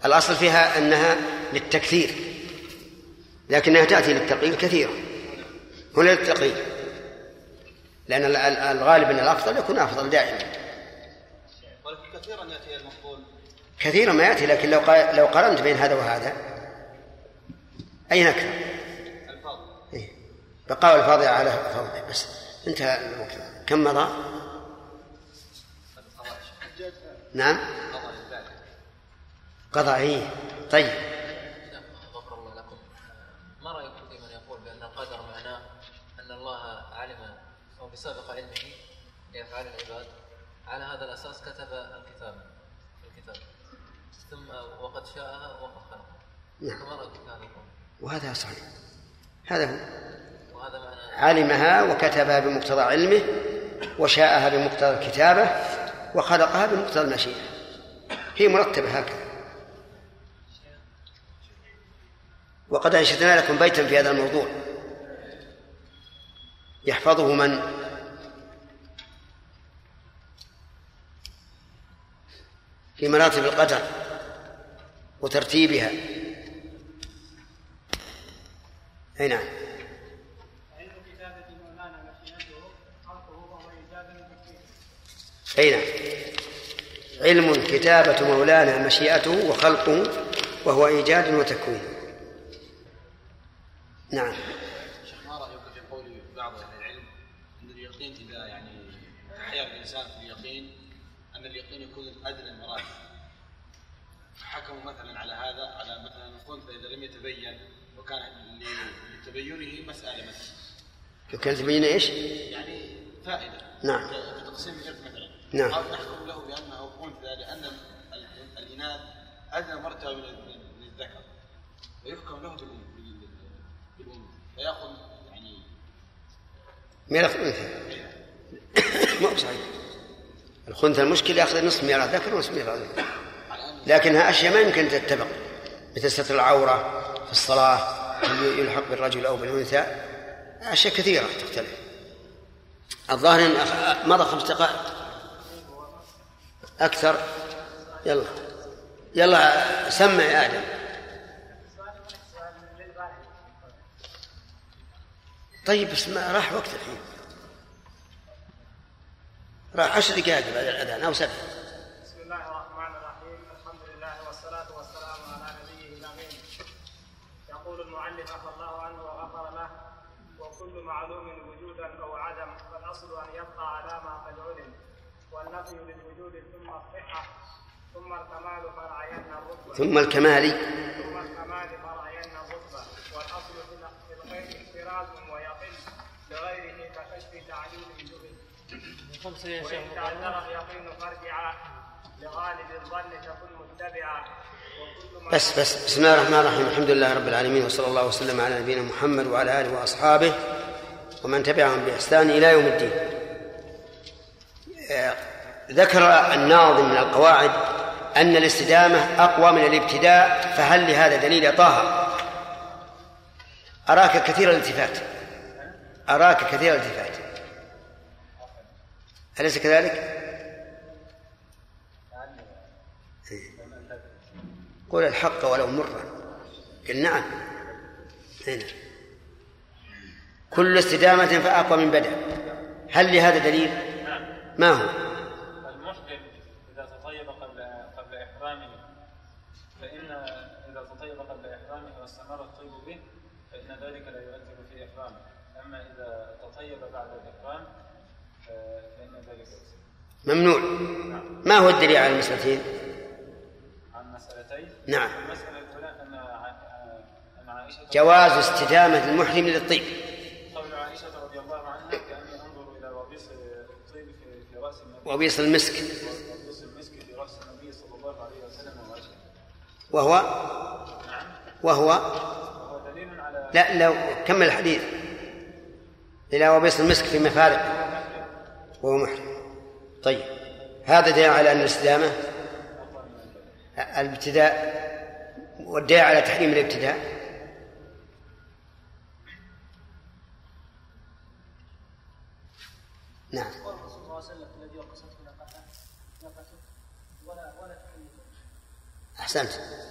الأصل فيها أنها للتكثير لكنها تأتي للتقليل كثيرا هنا للتقليل لأن الغالب أن الأفضل يكون أفضل دائما. ولكن كثيرا يأتي المفضول كثيرا ما يأتي لكن لو لو قارنت بين هذا وهذا أين أكثر؟ الفاظ إيه؟ بقاء الفاضل على فوضه بس انتهى الوقت كم مضى؟ نعم. قضاء إيه. طيب. غفر الله لكم. ما رايكم في من يقول بأن القدر معناه أن الله علم أو بسابق علمه بافعال العباد؟ على هذا الأساس كتب الكتاب. الكتاب. ثم وقد شاءها وقد خلقها. نعم. فما رايكم في هذا القول؟ وهذا صحيح. هذا هو. علمها وكتبها بمقتضى علمه وشاءها بمقتضى الكتابة وخلقها بمقتضى المشيئة. هي مرتبة هكذا. وقد أنشدنا لكم بيتا في هذا الموضوع. يحفظه من؟ في مراتب القدر وترتيبها. أي نعم. علم كتابة مولانا مشيئته خلقه وهو وتكوين أي نعم. علم كتابة مولانا مشيئته وخلقه وهو إيجاد وتكوين. نعم. شيخ ما رأيك في قول بعض أهل العلم أن اليقين إذا يعني احيا الإنسان في اليقين أن اليقين يكون أدنى المراتب؟ حكموا مثلا على هذا على مثلا الخنثى إذا لم يتبين وكان لتبينه مسألة مثلا. لو كانت تبين إيش؟ يعني فائدة. نعم. في تقسيم الإرث مثلا. نعم. أو نحكم له بأنه انثى لأن ال- ال- الإناث أدنى مرتبة من الذكر. ويحكم له بال- بال- بالانثى فيأخذ يعني ميراث أنثى. ما هو صحيح الخنثى المشكل يأخذ نصف ميراث ذكر ونصف ميراث لكنها أشياء ما يمكن تتفق. مثل ستر العورة في الصلاة هل يلحق بالرجل أو بالأنثى أشياء كثيرة تختلف. الظاهر أن مضى خمس دقائق. أكثر؟ يلا. يلا سمع يا آدم. طيب بس ما راح وقت الحين. راح عشر دقائق بعد الأذان أو سبع بسم الله الرحمن الرحيم الحمد لله والصلاة والسلام على نبيه الأمين يقول المعلم عفى الله عنه وغفر له وكل معلوم وجودا أو عدم فالأصل أن يبقى على ما قد علم والنفي للوجود ثم الصحة ثم الكمال فرعينا الرتبة. ثم الكمال. ثم الكمال فرعينا الرتبة. والأصل في الغير احتراز ويقل لغيره ككشف تعليل جهل وإن تعذر اليقين فارجعا لغالب الظن تكن متبعا. بس بس. بسم الله الرحمن الرحيم. الحمد لله رب العالمين وصلى الله وسلم على نبينا محمد وعلى آله وأصحابه ومن تبعهم بإحسان إلى يوم الدين. ذكر الناظم من القواعد أن الاستدامة أقوى من الابتداء فهل لهذا دليل يا طه؟ أراك كثير الالتفات أراك كثير الالتفات أليس كذلك؟ قول الحق ولو مرا قل نعم هنا كل استدامة فأقوى من بدء هل لهذا دليل؟ ما هو؟ المحرم إذا تطيب قبل قبل إحرامه فإن إذا تطيب قبل إحرامه واستمر الطيب به فإن ذلك لا يؤثر في إحرامه أما إذا تطيب بعد الإحرام فإن ذلك ممنوع. ما هو الدليل على المسألتين؟ عن مسألتين؟ نعم. المسألة الأولى أن ع- أن عائشة جواز استدامة المحرم للطيب. قول عائشة رضي الله عنها كأني أنظر إلى وبيص الطيب في رأس النبي. وبيص المسك. وبيص المسك في رأس النبي صلى الله عليه وسلم وهو؟ وهو لا لو كمل الحديث. إلى وبيص المسك في مفارق. وهو محرم. طيب. هذا دليل على أن الاستدامة الابتداء والدليل على تحريم الابتداء. نعم. أحسنت.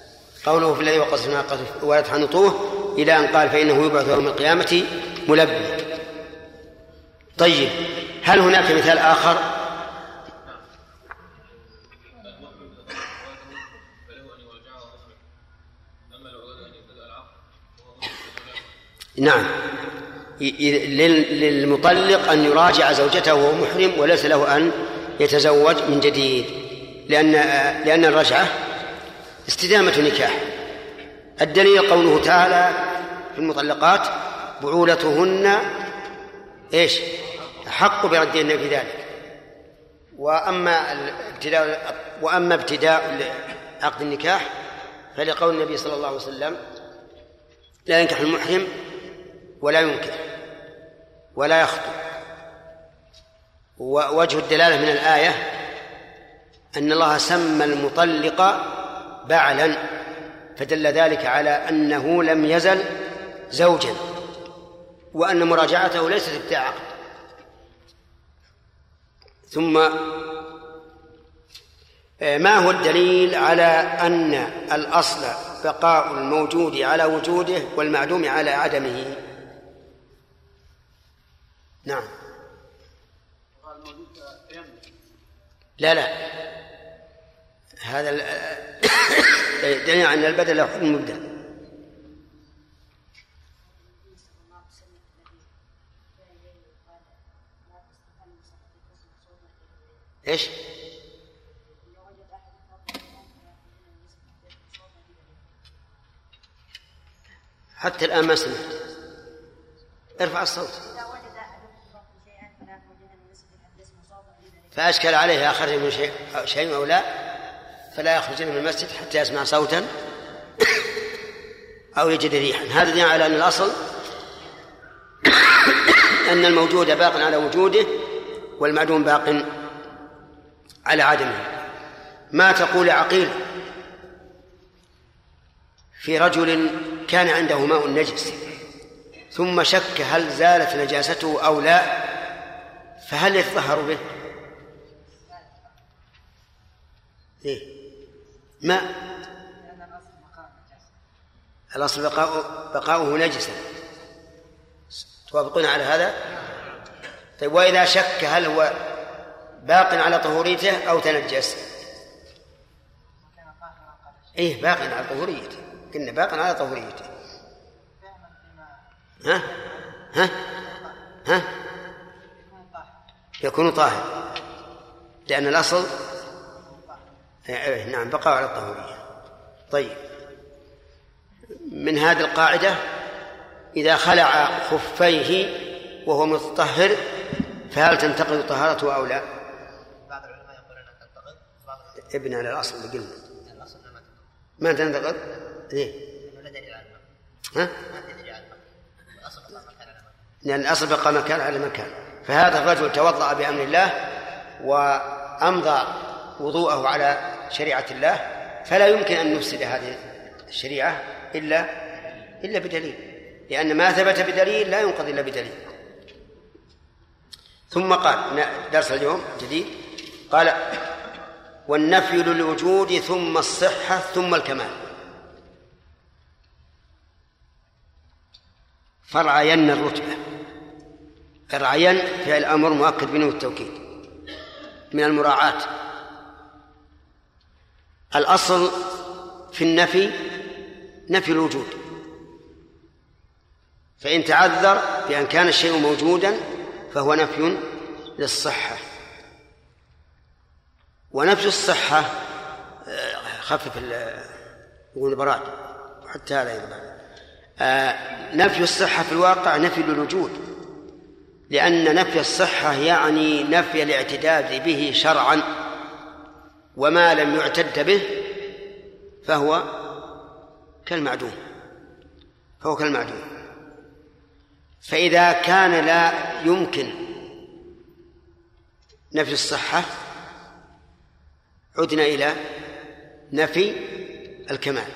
قوله في الذي وقص ناقته ولا تحنطوه إلى أن قال فإنه يبعث يوم القيامة ملبيا طيب هل هناك مثال آخر؟ نعم. للمطلق أن يراجع زوجته وهو محرم وليس له أن يتزوج من جديد. لأن لأن الرجعة استدامة نكاح. الدليل قوله تعالى في المطلقات بعولتهن إيش؟ أحق بردهن في ذلك. وأما الابتداء وأما ابتداء عقد النكاح فلقول النبي صلى الله عليه وسلم لا ينكح المحرم ولا ينكح ولا يخطب. ووجه الدلالة من الآية أن الله سمى المطلق بعلا فدل ذلك على أنه لم يزل زوجا وأن مراجعته ليست ابتاع عقد ثم آه، ما هو الدليل على أن الأصل بقاء الموجود على وجوده والمعدوم على عدمه؟ نعم. لا لا. هذا دليل أن البدل له حكم مبدأ إيش؟ حتى الآن ما سمعت. ارفع الصوت. فأشكل عليه أخرج من شيء شيء أو لا؟ فلا يخرج من المسجد حتى يسمع صوتا أو يجد ريحا هذا دليل على أن الأصل أن الموجود باق على وجوده والمعدوم باق على عدمه ما تقول عقيل في رجل كان عنده ماء نجس ثم شك هل زالت نجاسته أو لا فهل يتطهر به؟ ليه؟ ماء الأصل بقاؤه, بقاؤه نجسا توافقون على هذا؟ طيب وإذا شك هل هو باق على طهوريته أو تنجس؟ إيه باق على طهوريته قلنا باق على طهوريته ها؟ ها؟ ها؟ يكون طاهر لأن الأصل نعم بقاء على الطهورية. طيب. من هذه القاعدة إذا خلع خفيه وهو متطهر فهل تنتقض طهارته أو لا؟ بعض العلماء بعض العلماء ابن على الأصل اللي قلنا. ما تنتقض؟ ليه؟ لأنه لا دليل على الماء ها؟ ما دليل على لأن الأصل بقى مكان على مكان. فهذا الرجل توضأ بأمر الله وأمضى وضوءه على شريعة الله فلا يمكن أن نفسد هذه الشريعة إلا إلا بدليل لأن ما ثبت بدليل لا ينقض إلا بدليل. ثم قال درس اليوم جديد قال والنفي للوجود ثم الصحة ثم الكمال. فرعين الرتبة. فرعين فعل أمر مؤكد بنو التوكيد من المراعاة. الأصل في النفي نفي الوجود. فإن تعذر بأن كان الشيء موجودا فهو نفي للصحة. ونفي الصحة آه، خفف يقول براد حتى هذا يضبع آه، نفي الصحة في الواقع نفي للوجود لأن نفي الصحة يعني نفي الاعتداد به شرعا. وما لم يعتد به فهو كالمعدوم فهو كالمعدوم. فإذا كان لا يمكن نفي الصحة عدنا إلى نفي الكمال.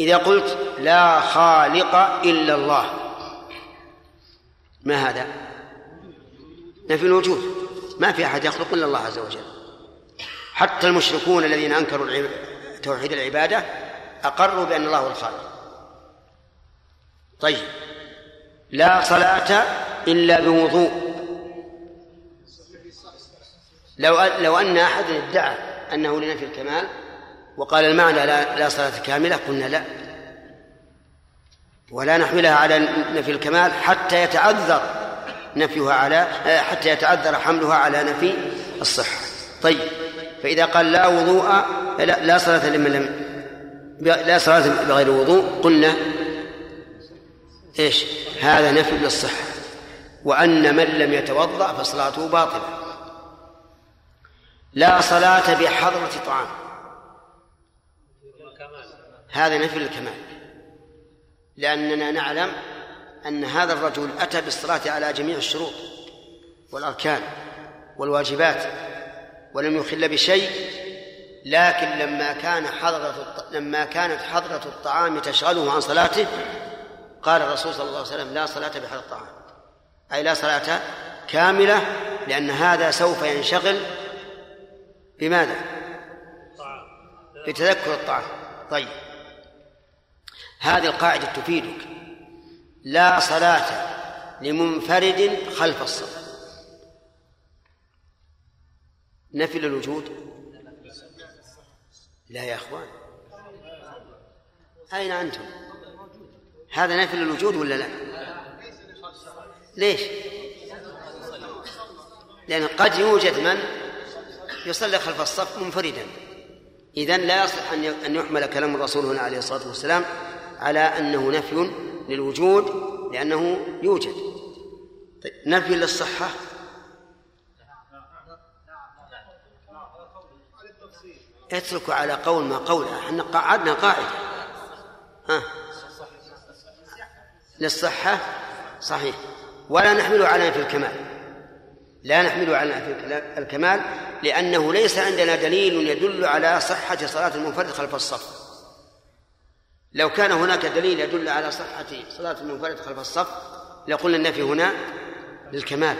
إذا قلت لا خالق إلا الله ما هذا؟ نفي الوجود. ما في أحد يخلق إلا الله عز وجل. حتى المشركون الذين أنكروا توحيد العبادة أقروا بأن الله هو الخالق. طيب. لا صلاة إلا بوضوء. لو لو أن أحد ادعى أنه لنفي الكمال وقال المعنى لا, لا صلاة كاملة قلنا لا. ولا نحملها على نفي الكمال حتى يتعذر نفيها على حتى يتعذر حملها على نفي الصحة. طيب فإذا قال لا وضوء لا, لا صلاة لمن لم لا صلاة بغير وضوء قلنا إيش؟ هذا نفي للصحة. وأن من لم يتوضأ فصلاته باطلة. لا صلاة بحضرة طعام. هذا نفي للكمال. لأننا نعلم أن هذا الرجل أتى بالصلاة على جميع الشروط والأركان والواجبات ولم يخل بشيء لكن لما كان حضرة لما كانت حضرة الطعام تشغله عن صلاته قال الرسول صلى الله عليه وسلم لا صلاة بحضرة الطعام. أي لا صلاة كاملة لأن هذا سوف ينشغل بماذا؟ بتذكر الطعام. طيب. هذه القاعدة تفيدك. لا صلاة لمنفرد خلف الصف. نفي للوجود لا يا إخوان. أين أنتم؟ هذا نفي للوجود ولا لا؟ ليش؟ لأن قد يوجد من يصلي خلف الصف منفردا. اذا لا يصح أن يحمل كلام الرسول هنا عليه الصلاة والسلام على أنه نفي للوجود لأنه يوجد. طيب نفي للصحة؟ اتركوا على قول ما قوله إحنا قعدنا قاعدة. ها؟ للصحة؟ صحيح. ولا نحمله على نفي الكمال. لا نحمله على الكمال لأنه ليس عندنا دليل يدل على صحة صلاة المنفرد خلف الصف. لو كان هناك دليل يدل على صحة صلاة المنفرد خلف الصف لقلنا النفي هنا للكمال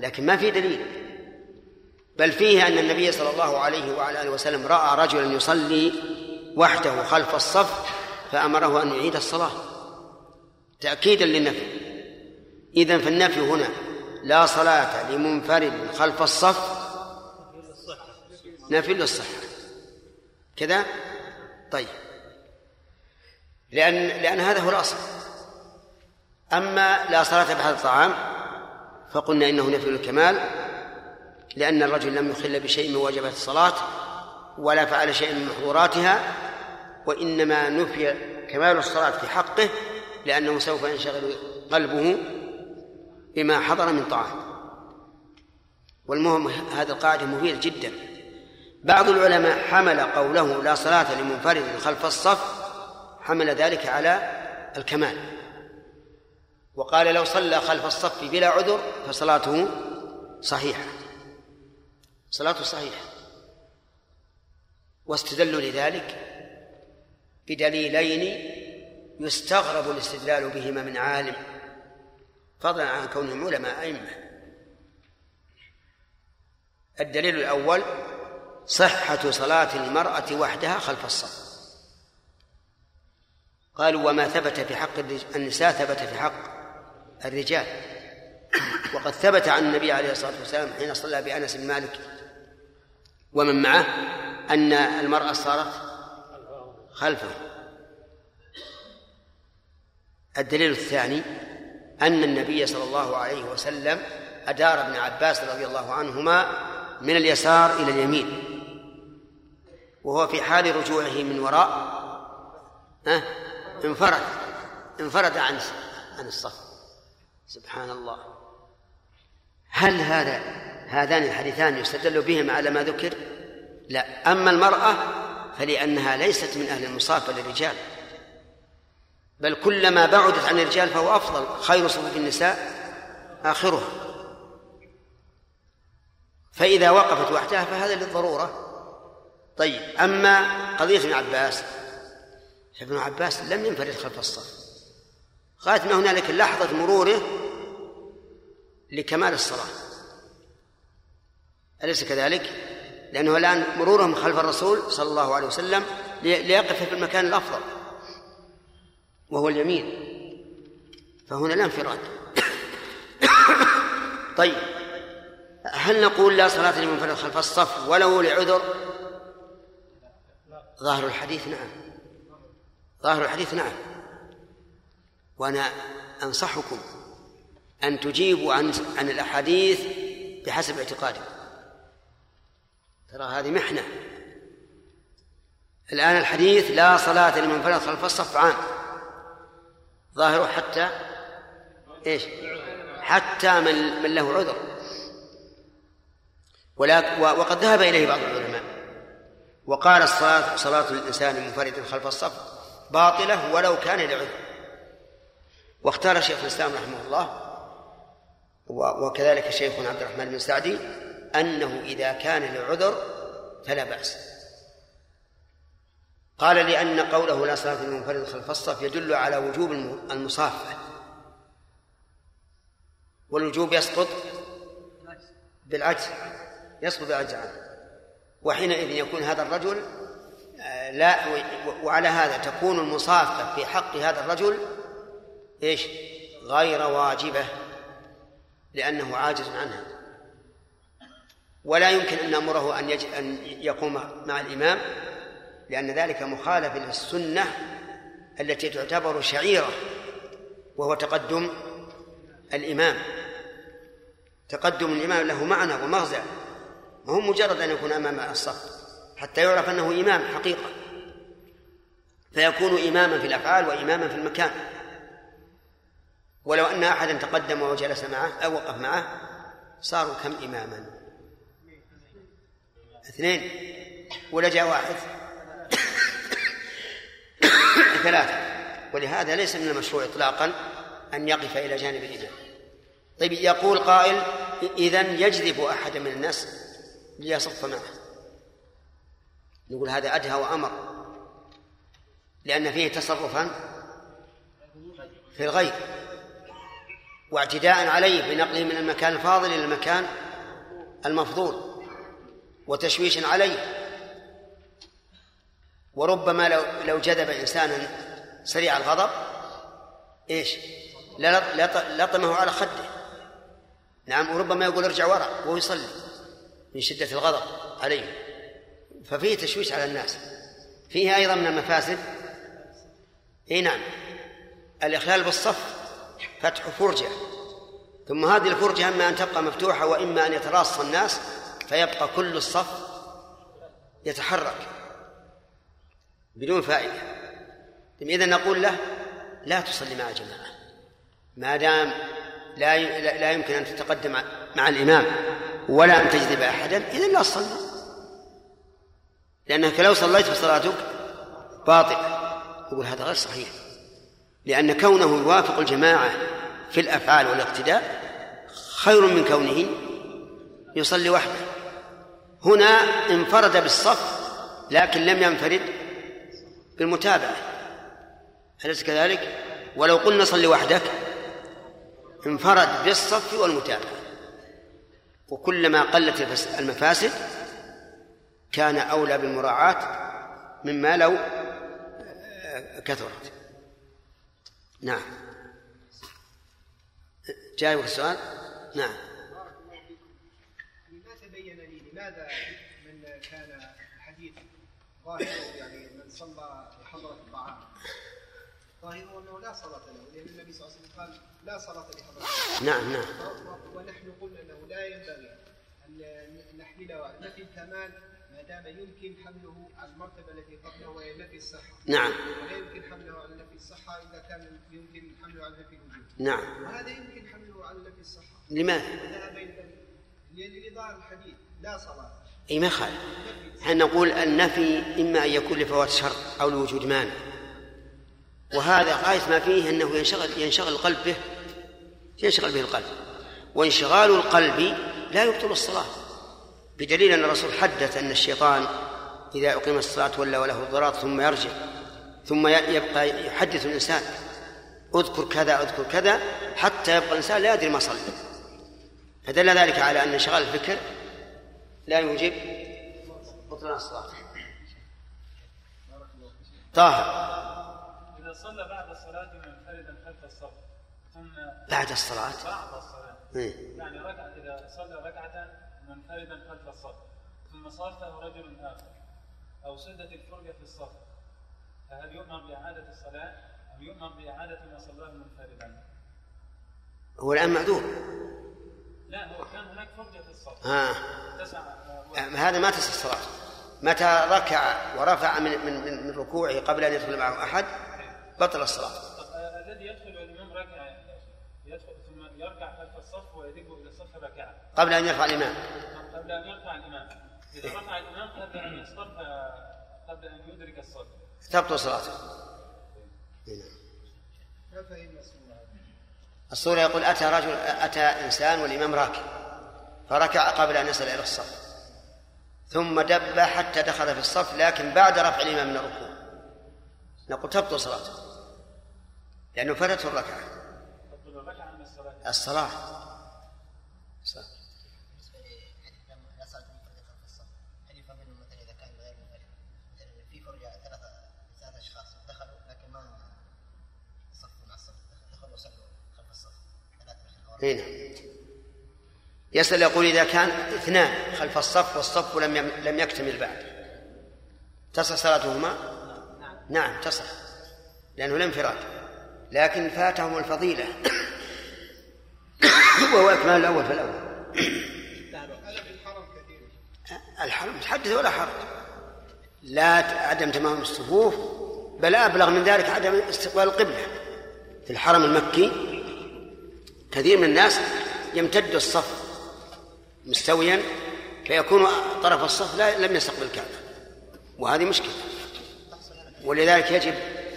لكن ما في دليل. بل فيه أن النبي صلى الله عليه وعلى آله وسلم رأى رجلا يصلي وحده خلف الصف فأمره أن يعيد الصلاة. تأكيدا للنفي. إذن فالنفي هنا لا صلاة لمنفرد خلف الصف نفي للصحة. كذا؟ طيب. لأن لأن هذا هو الأصل. أما لا صلاة بعد الطعام فقلنا إنه نفي الكمال لأن الرجل لم يخل بشيء من واجبات الصلاة ولا فعل شيئا من محظوراتها وإنما نفي كمال الصلاة في حقه لأنه سوف ينشغل قلبه بما حضر من طعام. والمهم هذه القاعدة مفيدة جدا. بعض العلماء حمل قوله لا صلاة لمنفرد خلف الصف حمل ذلك على الكمال. وقال لو صلى خلف الصف بلا عذر فصلاته صحيحة. صلاته صحيحة. واستدلوا لذلك بدليلين يستغرب الاستدلال بهما من عالم فضلا عن كونهم علماء أئمة. الدليل الأول صحة صلاة المرأة وحدها خلف الصف. قالوا وما ثبت في حق النساء ثبت في حق الرجال. وقد ثبت عن النبي عليه الصلاة والسلام حين صلى بأنس بن مالك ومن معه أن المرأة صارت خلفه. الدليل الثاني أن النبي صلى الله عليه وسلم أدار ابن عباس رضي الله عنهما من اليسار إلى اليمين. وهو في حال رجوعه من وراء انفرد انفرد عن عن الصف. سبحان الله هل هذا هذان الحديثان يستدل بهما على ما ذكر؟ لا. أما المرأة فلأنها ليست من أهل المصافة للرجال. بل كلما بعدت عن الرجال فهو أفضل خير صفوف النساء آخرها. فإذا وقفت وحدها فهذا للضرورة. طيب أما قضية ابن عباس فابن عباس لم ينفرد خلف الصف. غاية ما هنالك لحظة مروره لكمال الصلاة. أليس كذلك؟ لأنه الآن مرورهم خلف الرسول صلى الله عليه وسلم ليقف في المكان الأفضل وهو اليمين. فهنا لا انفراد. (coughs) طيب هل نقول لا صلاة لمنفرد خلف الصف ولو لعذر؟ ظاهر الحديث نعم. ظاهر الحديث نعم. وأنا أنصحكم أن تجيبوا عن عن الأحاديث بحسب اعتقادكم ترى هذه محنة. الآن الحديث لا صلاة لمن فرض خلف الصف عام. ظاهره حتى إيش؟ حتى من من له عذر. ولكن وقد ذهب إليه بعض العلماء. وقال الصلاة صلاة الإنسان منفردا خلف الصف باطلة ولو كان لعذر واختار شيخ الإسلام رحمه الله وكذلك شيخنا عبد الرحمن بن سعدي أنه إذا كان لعذر فلا بأس. قال لأن قوله لا صلاة للمنفرد خلف الصف يدل على وجوب المصافة. والوجوب يسقط بالعجز يسقط بالعجز عنه. وحينئذ يكون هذا الرجل لا وعلى هذا تكون المصافة في حق هذا الرجل إيش؟ غير واجبة لأنه عاجز عنها ولا يمكن أن نأمره أن أن يقوم مع الإمام لأن ذلك مخالف للسنة التي تعتبر شعيرة وهو تقدم الإمام. تقدم الإمام له معنى ومغزى وهو مجرد أن يكون أمام الصف حتى يعرف أنه إمام حقيقة. فيكون إماما في الأفعال وإماما في المكان. ولو أن أحدا تقدم وجلس معه أو وقف معه صاروا كم إماما؟ اثنين. ولا جاء واحد. (coughs) ثلاثة. ولهذا ليس من المشروع إطلاقا أن يقف إلى جانب الإمام طيب يقول قائل إذا يجذب أحدا من الناس ليصف معه. نقول هذا أدهى وأمر. لأن فيه تصرفا في الغير واعتداء عليه بنقله من المكان الفاضل إلى المكان المفضول وتشويش عليه. وربما لو لو جذب انسانا سريع الغضب إيش؟ لطمه على خده. نعم وربما يقول ارجع وراء وهو يصلي من شدة الغضب عليه. ففيه تشويش على الناس. فيه أيضا من المفاسد إي نعم. الإخلال بالصف فتح فرجة. ثم هذه الفرجة إما أن تبقى مفتوحة وإما أن يتراص الناس فيبقى كل الصف يتحرك بدون فائدة. إذا نقول له لا تصلي مع جماعة ما دام لا لا يمكن أن تتقدم مع الإمام ولا أن تجذب أحدا إذا لا تصلي. لأنك لو صليت فصلاتك باطلة. يقول هذا غير صحيح. لأن كونه يوافق الجماعة في الأفعال والاقتداء خير من كونه يصلي وحده. هنا انفرد بالصف لكن لم ينفرد بالمتابعة. أليس كذلك؟ ولو قلنا صل وحدك انفرد بالصف والمتابعة. وكلما قلت المفاسد كان أولى بالمراعاة مما لو كثرت. نعم. جايبك السؤال نعم. ما تبين لي لماذا من كان الحديث ظاهره يعني من صلى بحضرة الطعام؟ ظاهره أنه لا صلاة له لأن النبي صلى الله عليه وسلم قال لا صلاة لحضرة الطعام. نعم نعم. ونحن قلنا أنه لا ينبغي أن نحمله على نفي الكمال ما دام يمكن حمله على المرتبة التي قبله وهي نفي الصحة. نعم. ولا يمكن حمله على نفي الصحة إذا كان يمكن حمله على نفي الوجود. نعم. وهذا يمكن حمله على نفي الصحة. لماذا؟ لأن لظاهر الحديث لا صلاة. اي ما خالف. إحنا نقول النفي إما أن يكون لفوات شرط أو لوجود مانع؟ وهذا غاية ما فيه أنه ينشغل ينشغل القلب به ينشغل به القلب. وانشغال القلب لا يبطل الصلاة. بدليل أن الرسول حدث أن الشيطان إذا اقيم الصلاة ولا وله الضرار ثم يرجع ثم يبقى يحدث الإنسان أذكر كذا أذكر كذا حتى يبقى الإنسان لا يدري ما صلى. فدل ذلك على أن انشغال الفكر لا يوجب بطلان الصلاة. طه إذا صلى بعد الصلاة منفردا خلف الصف ثم بعد الصلاة. بعد الصلاة إيه. يعني ركعة إذا صلى ركعة منفردا خلف الصف ثم صافه رجل آخر أو سدت الفرجة في الصف فهل يؤمر بإعادة الصلاة أم يؤمر بإعادة ما صلاه منفردا؟ هو الآن معذور لا هو كان هناك فرجة في الصف ها. تسع هذا ما تصح الصلاة. متى ركع ورفع من من من ركوعه قبل أن يدخل معه أحد؟ بطل الصلاة. آه، الذي يدخل والإمام ركع يركع خلف الصف ويدب إلى الصف ركعة. قبل أن يرفع الإمام. قبل أن يرفع الإمام. إذا رفع الإمام قبل أن يصطف قبل أن يدرك الصف. تبطل صلاته. الصورة يقول أتى رجل أتى إنسان والإمام راكع فركع قبل أن يصل إلى الصف. ثم دب حتى دخل في الصف لكن بعد رفع الإمام من الركوع. نقول تبطل صلاته. لأنه فاتته الركعة. الصلاة لا أو أربعة. هنا يسأل يقول إذا كان اثنان خلف الصف والصف لم لم يكتمل بعد تصح صلاتهما؟ نعم تصح لأنه لم انفراد لكن فاتهم الفضيلة وهو إكمال الأول فالأول الحرم كثير الحرم حدث ولا حرج؟ لا عدم تمام الصفوف بل أبلغ من ذلك عدم استقبال القبلة. في الحرم المكي كثير من الناس يمتد الصف مستويا فيكون طرف الصف لا لم يستقبل الكعبة. وهذه مشكلة. ولذلك يجب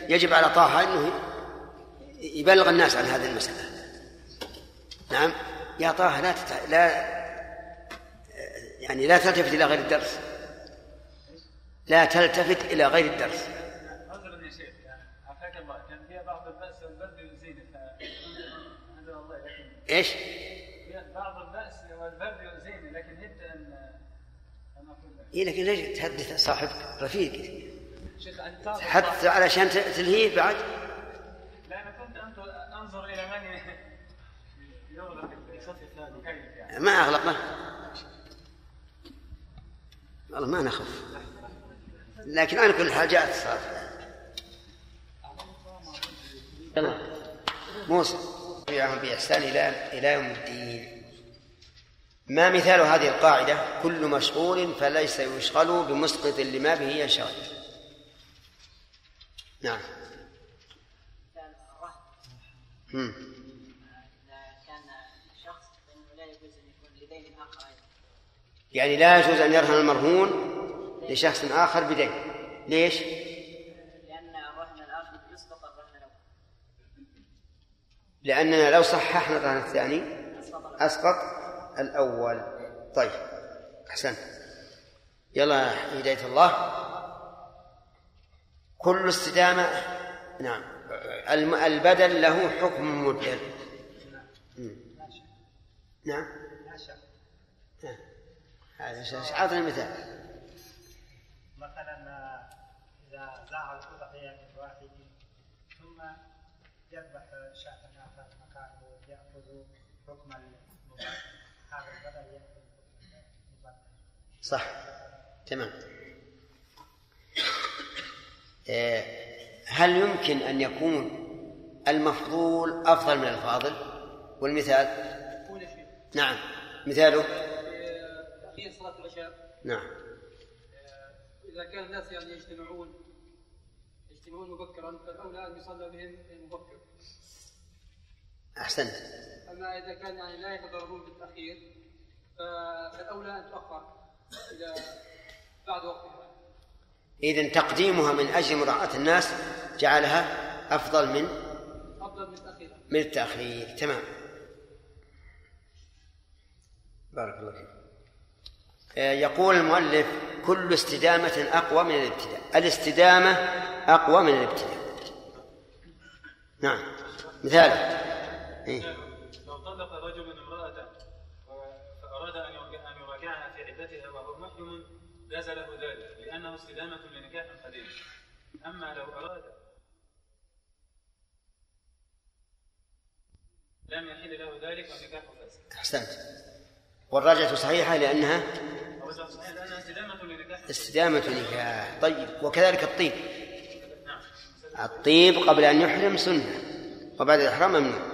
يجب على طه إنه يبلغ الناس عن هذه المسألة. نعم. يا طه لا تتع... لا يعني لا تلتفت إلى غير الدرس. لا تلتفت إلى غير الدرس. عذرا يا شيخ يعني عافاك الله كان فيها بعض البأس والبرد يؤذيني الله لكن فيها بعض البأس والبرد يؤذيني لكن أن أن أقول لك. إيه لكن ليش تحدث صاحبك؟ رفيق. شيخ أنت حتى علشان تلهيه بعد. لا أنا كنت أنظر إلى من يغلق الصف الثاني كيف يعني ما أغلقه والله ما نخف لكن على كل حال جاءت الصلاة. يلا. موسى. بإحسان إلى إلى يوم الدين. ما مثال هذه القاعدة؟ كل مشغول فليس يشغل بمسقط لما به ينشغل نعم. مم. يعني لا يجوز أن يرهن المرهون لشخص آخر بدين ليش؟ لأن الرهن الآخر يسقط الرهن الأول لأننا لو صححنا الرهن الثاني أسقط الأول. طيب أحسنت يلا هداية الله كل استدامة نعم البدل له حكم. نعم نعم. أعطنا مثال مثلا إذا الأضحية من واحد ثم يذبح شاة آخر مكانه يأخذ حكم هذا البدل يأخذ حكم صح. تمام. آه، هل يمكن أن يكون المفضول أفضل من الفاضل؟ والمثال؟ نعم. مثاله؟ تأخير صلاة العشاء نعم. إذا كان الناس يعني يجتمعون يجتمعون مبكرا فالأولى أن يصلى بهم مبكر أحسنت. أما إذا كان يعني لا يتضررون بالتأخير فالأولى أن تؤخر إلى بعد وقتها. إذن تقديمها من أجل مراعاة الناس جعلها أفضل من أفضل من تأخيرها من التأخير. تمام. بارك الله فيك. آه، يقول المؤلف كل استدامة أقوى من الابتداء. الاستدامة أقوى من الابتداء. نعم. مثال. إيه؟ لو طلق رجل امرأة فأراد أن أن يراجعها في عدتها وهو محرم جاز له ذلك لأنه استدامة لنكاح قديم. أما لو أراد لم يحل له ذلك والنكاح فاسد. أحسنت. والراجعة صحيحة لأنها استدامة نكاح طيب وكذلك الطيب. الطيب قبل أن يحرم سنة وبعد الإحرام ممنوع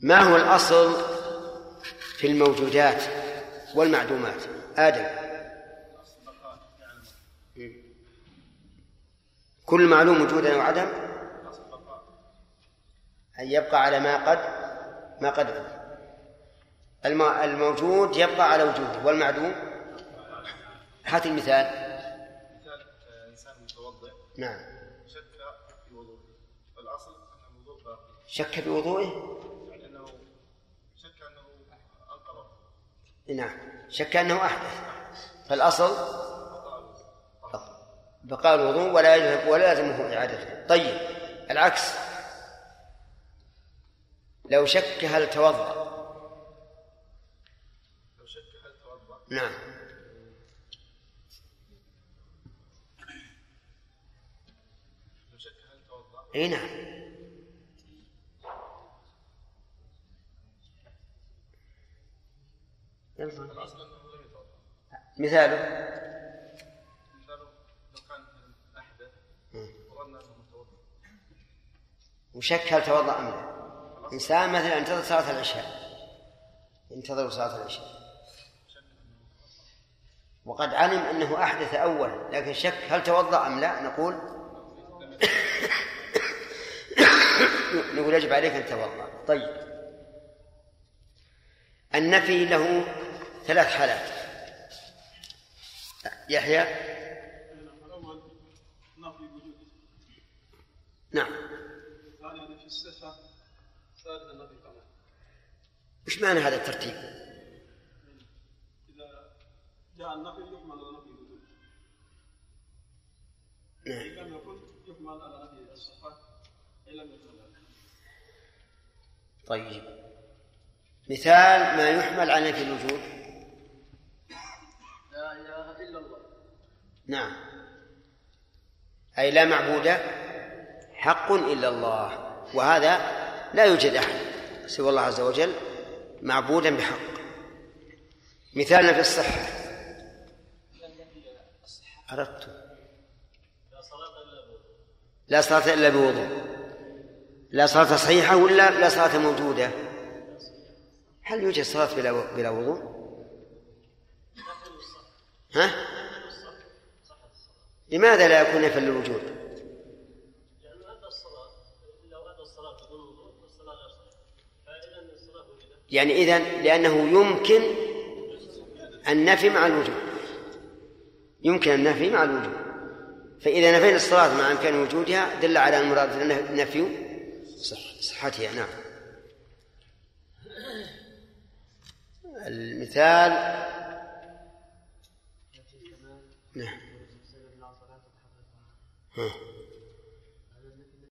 ما هو الأصل في الموجودات والمعدومات؟ آدم. كل معلوم وجودا وعدم؟ أن يبقى على ما قد ما قد علم. الم- الموجود يبقى على وجوده والمعدوم؟ هات المثال. مثال آه، إنسان متوضئ. نعم. شك في وضوء الأصل أن الوضوء باقي. شك بوضوءه يعني أنه شك أنه انقض نعم. شك أنه أحدث. فالأصل؟ بقاء الوضوء ولا يجب ولا يلزمه إعادته. طيب العكس. لو شك هل توضأ لو شك هل توضا نعم. اي نعم. مثاله. وشك هل توضأ أم لا إنسان مثلا انتظر صلاة العشاء. ينتظر صلاة العشاء. وقد علم أنه أحدث أولا لكن شك هل توضأ أم لا؟ نقول (coughs) نقول يجب عليك أن تتوضأ طيب. النفي له ثلاث حالات. يحيى؟ نعم. وش معنى هذا الترتيب؟ جاء النفي يحمل على نفي الوجود نعم. إن لم يكن يحمل على نفي الصفه إن لم يكن ذلك طيب. مثال ما يحمل على نفي الوجود. لا إله إلا الله. نعم. أي لا معبود حق إلا الله. وهذا لا يوجد أحد سوى الله عز وجل معبودا بحق. مثالنا في الصحة. أردت لا صلاة إلا بوضوء. لا صلاة صحيحة ولا لا صلاة موجودة؟ هل يوجد صلاة بلا بلا وضوء؟ ها؟ لماذا لا يكون الصلاة وجدت. يعني إذا لأنه يمكن النفي مع الوجود. يمكن النفي مع الوجود فإذا نفينا الصلاة مع إمكان وجودها دل على أن المراد نفي صح صحتها نعم. المثال نعم.